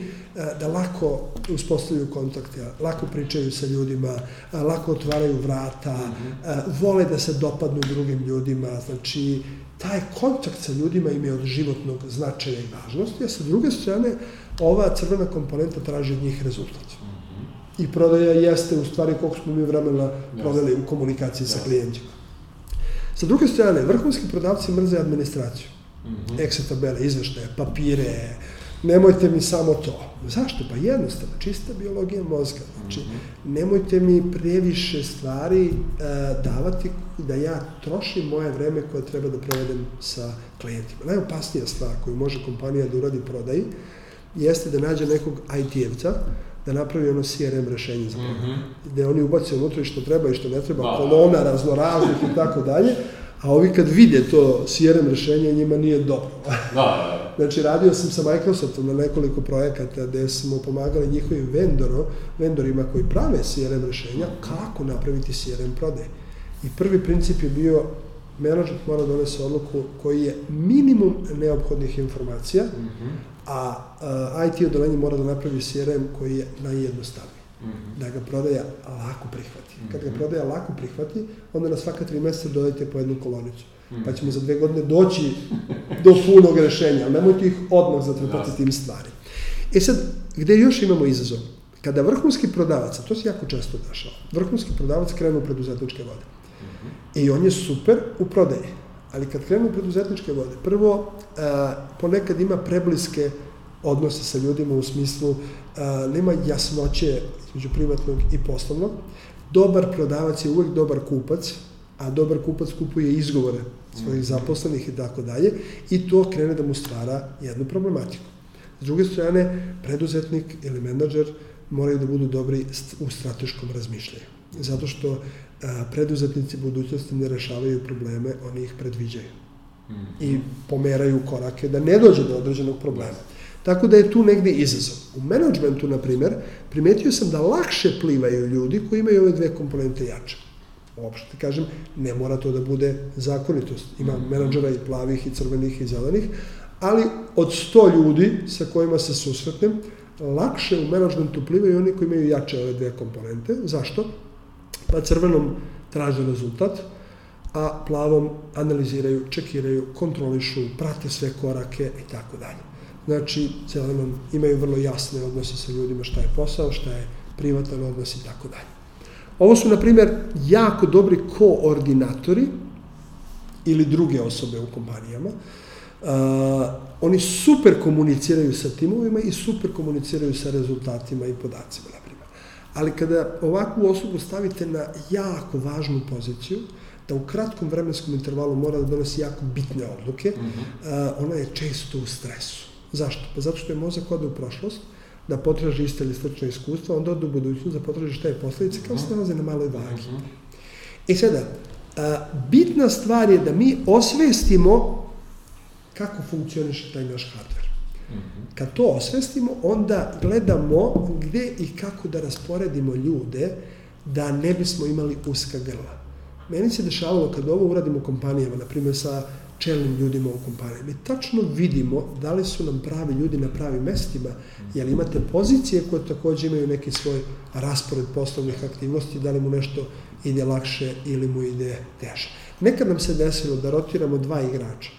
da lako uspostavljaju kontakte, lako pričaju sa ljudima, e, lako otvaraju vrata, mm -hmm. vole da se dopadnu drugim ljudima, znači taj kontakt sa ljudima im je od životnog značaja i važnosti, a sa druge strane ova crvena komponenta traži od njih rezultat. Mm -hmm. I prodaja jeste u stvari koliko smo mi vremena proveli u komunikaciji yes. sa klijentima. Sa druge strane, vrhunski prodavci mrze administraciju. Mm -hmm. Excel tabele, izveštaje, papire, nemojte mi samo to. Zašto? Pa jednostavno, čista biologija mozga. Znači, mhm. nemojte mi previše stvari uh, davati da ja trošim moje vreme koje treba da provedem sa klijentima. Najopasnija stvar koju može kompanija da uradi prodaji jeste da nađe nekog IT-evca da napravi ono CRM rešenje za. Mm -hmm. Gde oni ubace unutra i što treba i što ne treba, da. kolona raznoraznih i tako dalje, a ovi kad vide to CRM rešenje, njima nije dobro. Da, da, da. Znači, radio sam sa Microsoftom na nekoliko projekata gde smo pomagali njihovim vendoro, vendorima koji prave CRM rešenja, kako napraviti CRM prodaj. I prvi princip je bio menadžment mora da donese odluku koji je minimum neophodnih informacija, mm -hmm. a, a IT odelenje mora da napravi CRM koji je najjednostavniji. -hmm. da ga prodaja lako prihvati. Mm -hmm. Kad ga mhm. prodaja lako prihvati, onda na svaka tri meseca dodajte po jednu kolonicu. Mm -hmm. Pa ćemo za dve godine doći do punog rešenja, ali nemojte ih odmah zatrpati tim stvari. E sad, gde još imamo izazov? Kada vrhunski prodavac, a to se jako često dešava, vrhunski prodavac krenu u preduzetničke vode. Mm -hmm. I on je super u prodaji. Ali kad krenu u preduzetničke vode, prvo, a, ponekad ima prebliske odnose sa ljudima u smislu a, nema jasnoće između privatnog i poslovnog. Dobar prodavac je uvek dobar kupac, a dobar kupac kupuje izgovore svojih mhm. zaposlenih i tako dalje i to krene da mu stvara jednu problematiku. S druge strane, preduzetnik ili menadžer moraju da budu dobri u strateškom razmišljanju. Zato što a, preduzetnici budućnosti ne rešavaju probleme, oni ih predviđaju. Mhm. I pomeraju korake da ne dođe do određenog problema. Tako da je tu negde izazov. U menadžmentu, na primer, primetio sam da lakše plivaju ljudi koji imaju ove dve komponente jače. Uopšte kažem, ne mora to da bude zakonitost. Ima mhm. menadžera i plavih i crvenih i zelenih, ali od 100 ljudi sa kojima se susretnem, lakše u menadžmentu plivaju oni koji imaju jače ove dve komponente. Zašto? Pa crvenom traže rezultat, a plavom analiziraju, čekiraju, kontrolišu, prate sve korake i tako dalje. Znači, zelenom imaju vrlo jasne odnose sa ljudima šta je posao, šta je privatan odnos i tako dalje. Ovo su, na primer, jako dobri koordinatori ili druge osobe u kompanijama. Uh, oni super komuniciraju sa timovima i super komuniciraju sa rezultatima i podacima, na primer. Ali kada ovakvu osobu stavite na jako važnu poziciju, da u kratkom vremenskom intervalu mora da donosi jako bitne odluke, uh, ona je često u stresu Zašto? Pa zato što je mozak ode u prošlost, da potraži iste ili slične iskustva, onda ode u budućnost da potraži šta je posledice, kao se mhm. nalaze na maloj vagi. I sada, a, bitna stvar je da mi osvestimo kako funkcioniše taj naš hardware. Mhm. Kad to osvestimo, onda gledamo gde i kako da rasporedimo ljude da ne bismo imali uska grla. Meni se dešavalo kad ovo uradimo u kompanijama, na primjer sa čelnim ljudima u kompaniji. Mi tačno vidimo da li su nam pravi ljudi na pravim mestima, jer imate pozicije koje takođe imaju neki svoj raspored poslovnih aktivnosti, da li mu nešto ide lakše ili mu ide teže. Nekad nam se desilo da rotiramo dva igrača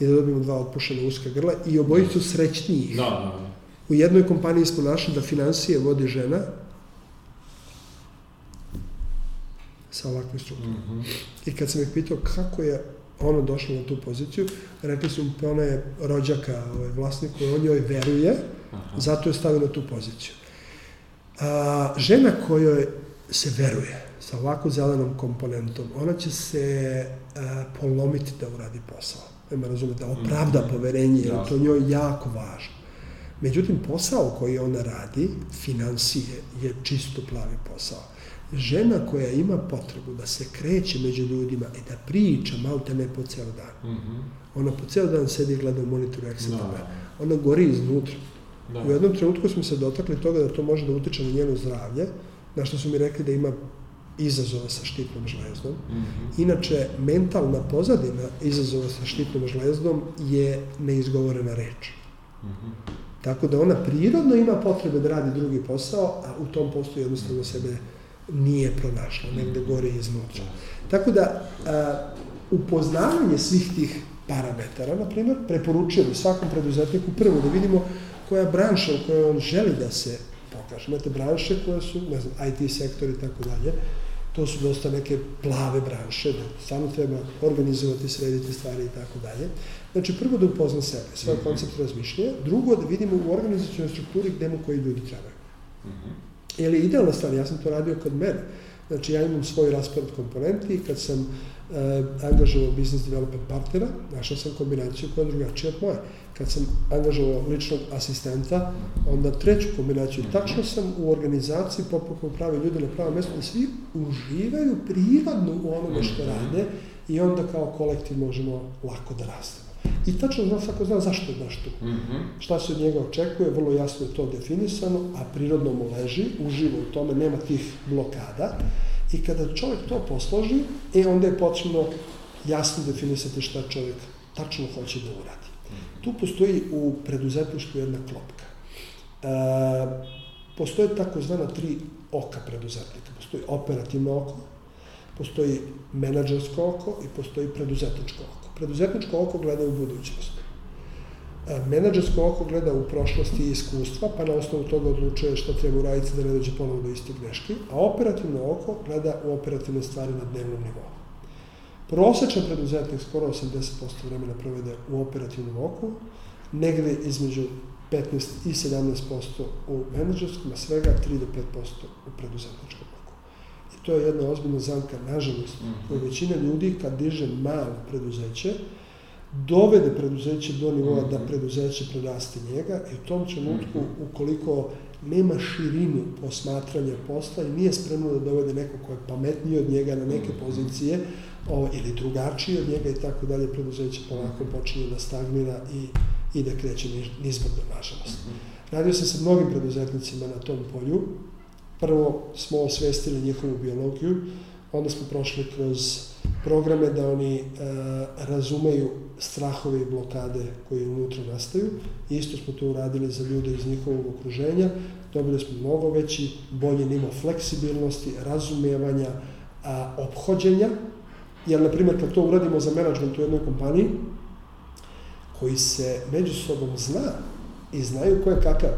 i da dobijemo dva otpušena uska grla i obojicu srećnijih. Da, da, da. U jednoj kompaniji smo našli da financije vodi žena sa ovakvim strukturom. Mm -hmm. I kad sam ih pitao kako je ona došla na tu poziciju, rekli su pa ona je rođaka ovaj, vlasniku, on joj veruje, zato je stavio na tu poziciju. A, žena kojoj se veruje, sa ovako zelenom komponentom, ona će se a, polomiti da uradi posao. Nema razumete, da opravda mm. poverenje, jer to njoj jako važno. Međutim, posao koji ona radi, financije, je čisto plavi posao. Žena koja ima potrebu da se kreće među ljudima i da priča malte ne po ceo dan. Mm -hmm. Ona po ceo dan sedi i gleda u monitoru Excel da. Ona gori iznutra. Da. U jednom trenutku smo se dotakli toga da to može da utiče na njeno zdravlje, na što su mi rekli da ima izazova sa štitnom žlezdom. Mm -hmm. Inače, mentalna pozadina izazova sa štitnom žlezdom je neizgovorena reč. Mm -hmm. Tako da ona prirodno ima potrebe da radi drugi posao, a u tom poslu jednostavno sebe nije pronašla, negde gore iznutra. Tako da, a, upoznavanje svih tih parametara, na primjer, preporučio bi svakom preduzetniku prvo da vidimo koja branša u kojoj on želi da se pokaže. Imate branše koje su, ne znam, IT sektor i tako dalje, to su dosta neke plave branše, da samo treba organizovati, srediti stvari i tako dalje. Znači, prvo da upozna sebe, svoj mm -hmm. koncept razmišljanja, drugo da vidimo u organizacijalnoj strukturi gde mu koji ljudi trebaju. Mm -hmm. Jer je idealna stvar, ja sam to radio kod mene. Znači, ja imam svoj raspored komponenti i kad sam e, angažovao business development partnera, našao sam kombinaciju koja je drugačija od moje. Kad sam angažovao ličnog asistenta, onda treću kombinaciju. Tačno sam u organizaciji popukao pravi ljude na pravo mesto, da svi uživaju prirodno u onome što mhm. rade i onda kao kolektiv možemo lako da rastemo. I tačno zna, svako zna zašto je baš tu. Mm -hmm. Šta se od njega očekuje, vrlo jasno je to definisano, a prirodno mu leži, uživa u tome, nema tih blokada. I kada čovjek to posloži, e onda je potrebno jasno definisati šta čovjek tačno hoće da uradi. Mhm. Tu postoji u preduzetništvu jedna klopka. E, postoje takozvana tri oka preduzetnika. Postoji operativno oko, postoji menadžersko oko i postoji preduzetničko oko. Preduzetničko oko gleda u budućnost. E, menadžersko oko gleda u prošlosti i iskustva, pa na osnovu toga odlučuje šta treba uraditi da ne dođe ponovo do istih greški, a operativno oko gleda u operativne stvari na dnevnom nivou. Prosečan preduzetnik skoro 80% vremena provede u operativnom oku, negde između 15 i 17% u menadžerskom, a svega 3 do 5% u preduzetničkom to je jedna ozbiljna zamka, nažalost, mm -hmm. većina ljudi kad diže malo preduzeće, dovede preduzeće do nivoa da mhm. preduzeće preraste njega i u tom trenutku, mhm. ukoliko nema širinu posmatranja posla i nije spremno da dovede neko ko je pametniji od njega na neke mhm. pozicije o, ili drugačiji od njega i tako dalje, preduzeće polako počinje da stagnira i, i da kreće nizbrdo, nažalost. Radio sam sa mnogim preduzetnicima na tom polju. Prvo smo osvestili njihovu biologiju, onda smo prošli kroz programe da oni e, razumeju strahove i blokade koje unutra nastaju. Isto smo to uradili za ljude iz njihovog okruženja. Dobili smo mnogo veći, bolji nivo fleksibilnosti, razumijevanja, a, obhođenja. Jer, na primjer, kad to uradimo za menadžment u jednoj kompaniji, koji se među sobom zna i znaju ko je kakav,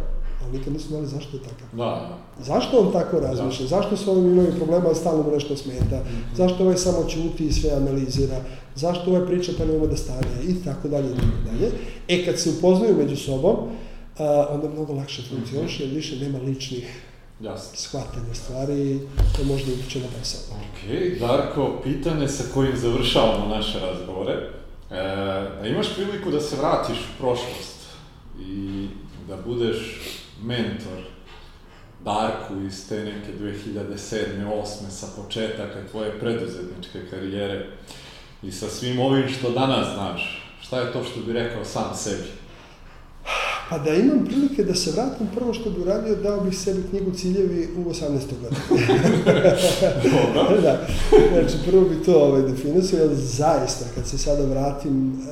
ali nikad nisu znali zašto je takav. Da, da. Zašto on tako razmišlja? Da. Zašto s ovim imaju problema, stalno mu nešto smeta? Mm -hmm. Zašto ovaj samo ćuti i sve analizira? Zašto ovaj priča pa ne da stane? I tako dalje, i tako dalje. E, kad se upoznaju među sobom, a, onda mnogo lakše funkcioniše, jer više nema ličnih Jasno. shvatanja stvari, to možda utiče na posao. Ok, Darko, pitanje sa kojim završavamo naše razgovore. E, imaš priliku da se vratiš u prošlost i da budeš mentor Darku iz te neke 2007. 8. sa početaka tvoje preduzetničke karijere i sa svim ovim što danas znaš, šta je to što bi rekao sam sebi? Pa da imam prilike da se vratim, prvo što bi uradio, dao bih sebi knjigu Ciljevi u 18. godinu. Dobro. da. Znači, prvo bi to ovaj, definisao, jer zaista, kad se sada vratim,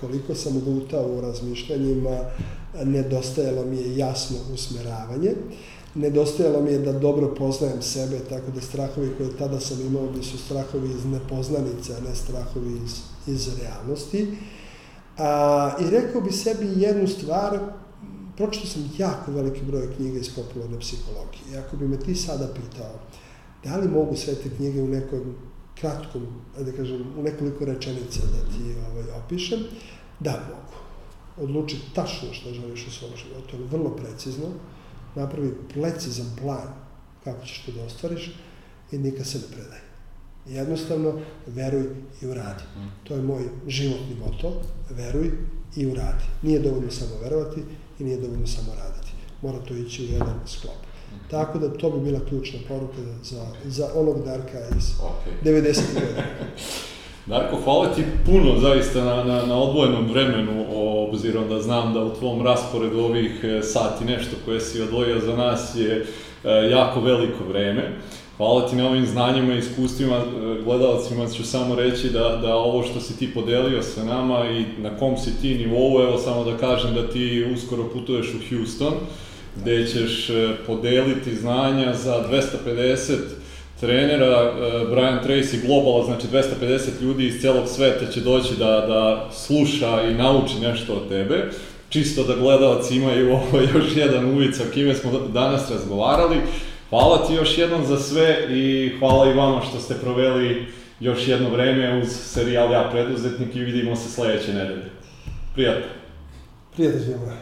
koliko sam lutao u razmišljanjima, nedostajalo mi je jasno usmeravanje, nedostajalo mi je da dobro poznajem sebe, tako da strahovi koje tada sam imao bi su strahovi iz nepoznanice, a ne strahovi iz, iz realnosti. A, I rekao bi sebi jednu stvar, pročito sam jako veliki broj knjiga iz popularne psihologije. I ako bi me ti sada pitao, da li mogu sve te knjige u nekom kratkom, da kažem, u nekoliko rečenica da ti ovaj, opišem, da mogu odluči tačno što želiš u svom životu, vrlo precizno, napravi precizan plan kako ćeš to da ostvariš i nikad se ne predaj. Jednostavno, veruj i uradi. To je moj životni moto, veruj i uradi. Nije dovoljno samo verovati i nije dovoljno samo raditi. Mora to ići u jedan sklop. Tako da to bi bila ključna poruka za, za onog Darka iz okay. 90. godina. Darko, hvala ti puno zaista na, na, na odvojenom vremenu, obzirom da znam da u tvom rasporedu ovih e, sati nešto koje si odvojio za nas je e, jako veliko vreme. Hvala ti na ovim znanjima i iskustvima, e, gledalcima ću samo reći da, da ovo što si ti podelio sa nama i na kom si ti nivou, evo samo da kažem da ti uskoro putuješ u Houston, gde ćeš podeliti znanja za 250 trenera, uh, Brian Tracy Global, znači 250 ljudi iz celog sveta će doći da, da sluša i nauči nešto od tebe. Čisto da gledalci imaju ovo još jedan uvid sa kime smo danas razgovarali. Hvala ti još jednom za sve i hvala i vama što ste proveli još jedno vreme uz serijal Ja preduzetnik i vidimo se sledeće nedelje. Prijatno. Prijatno svima.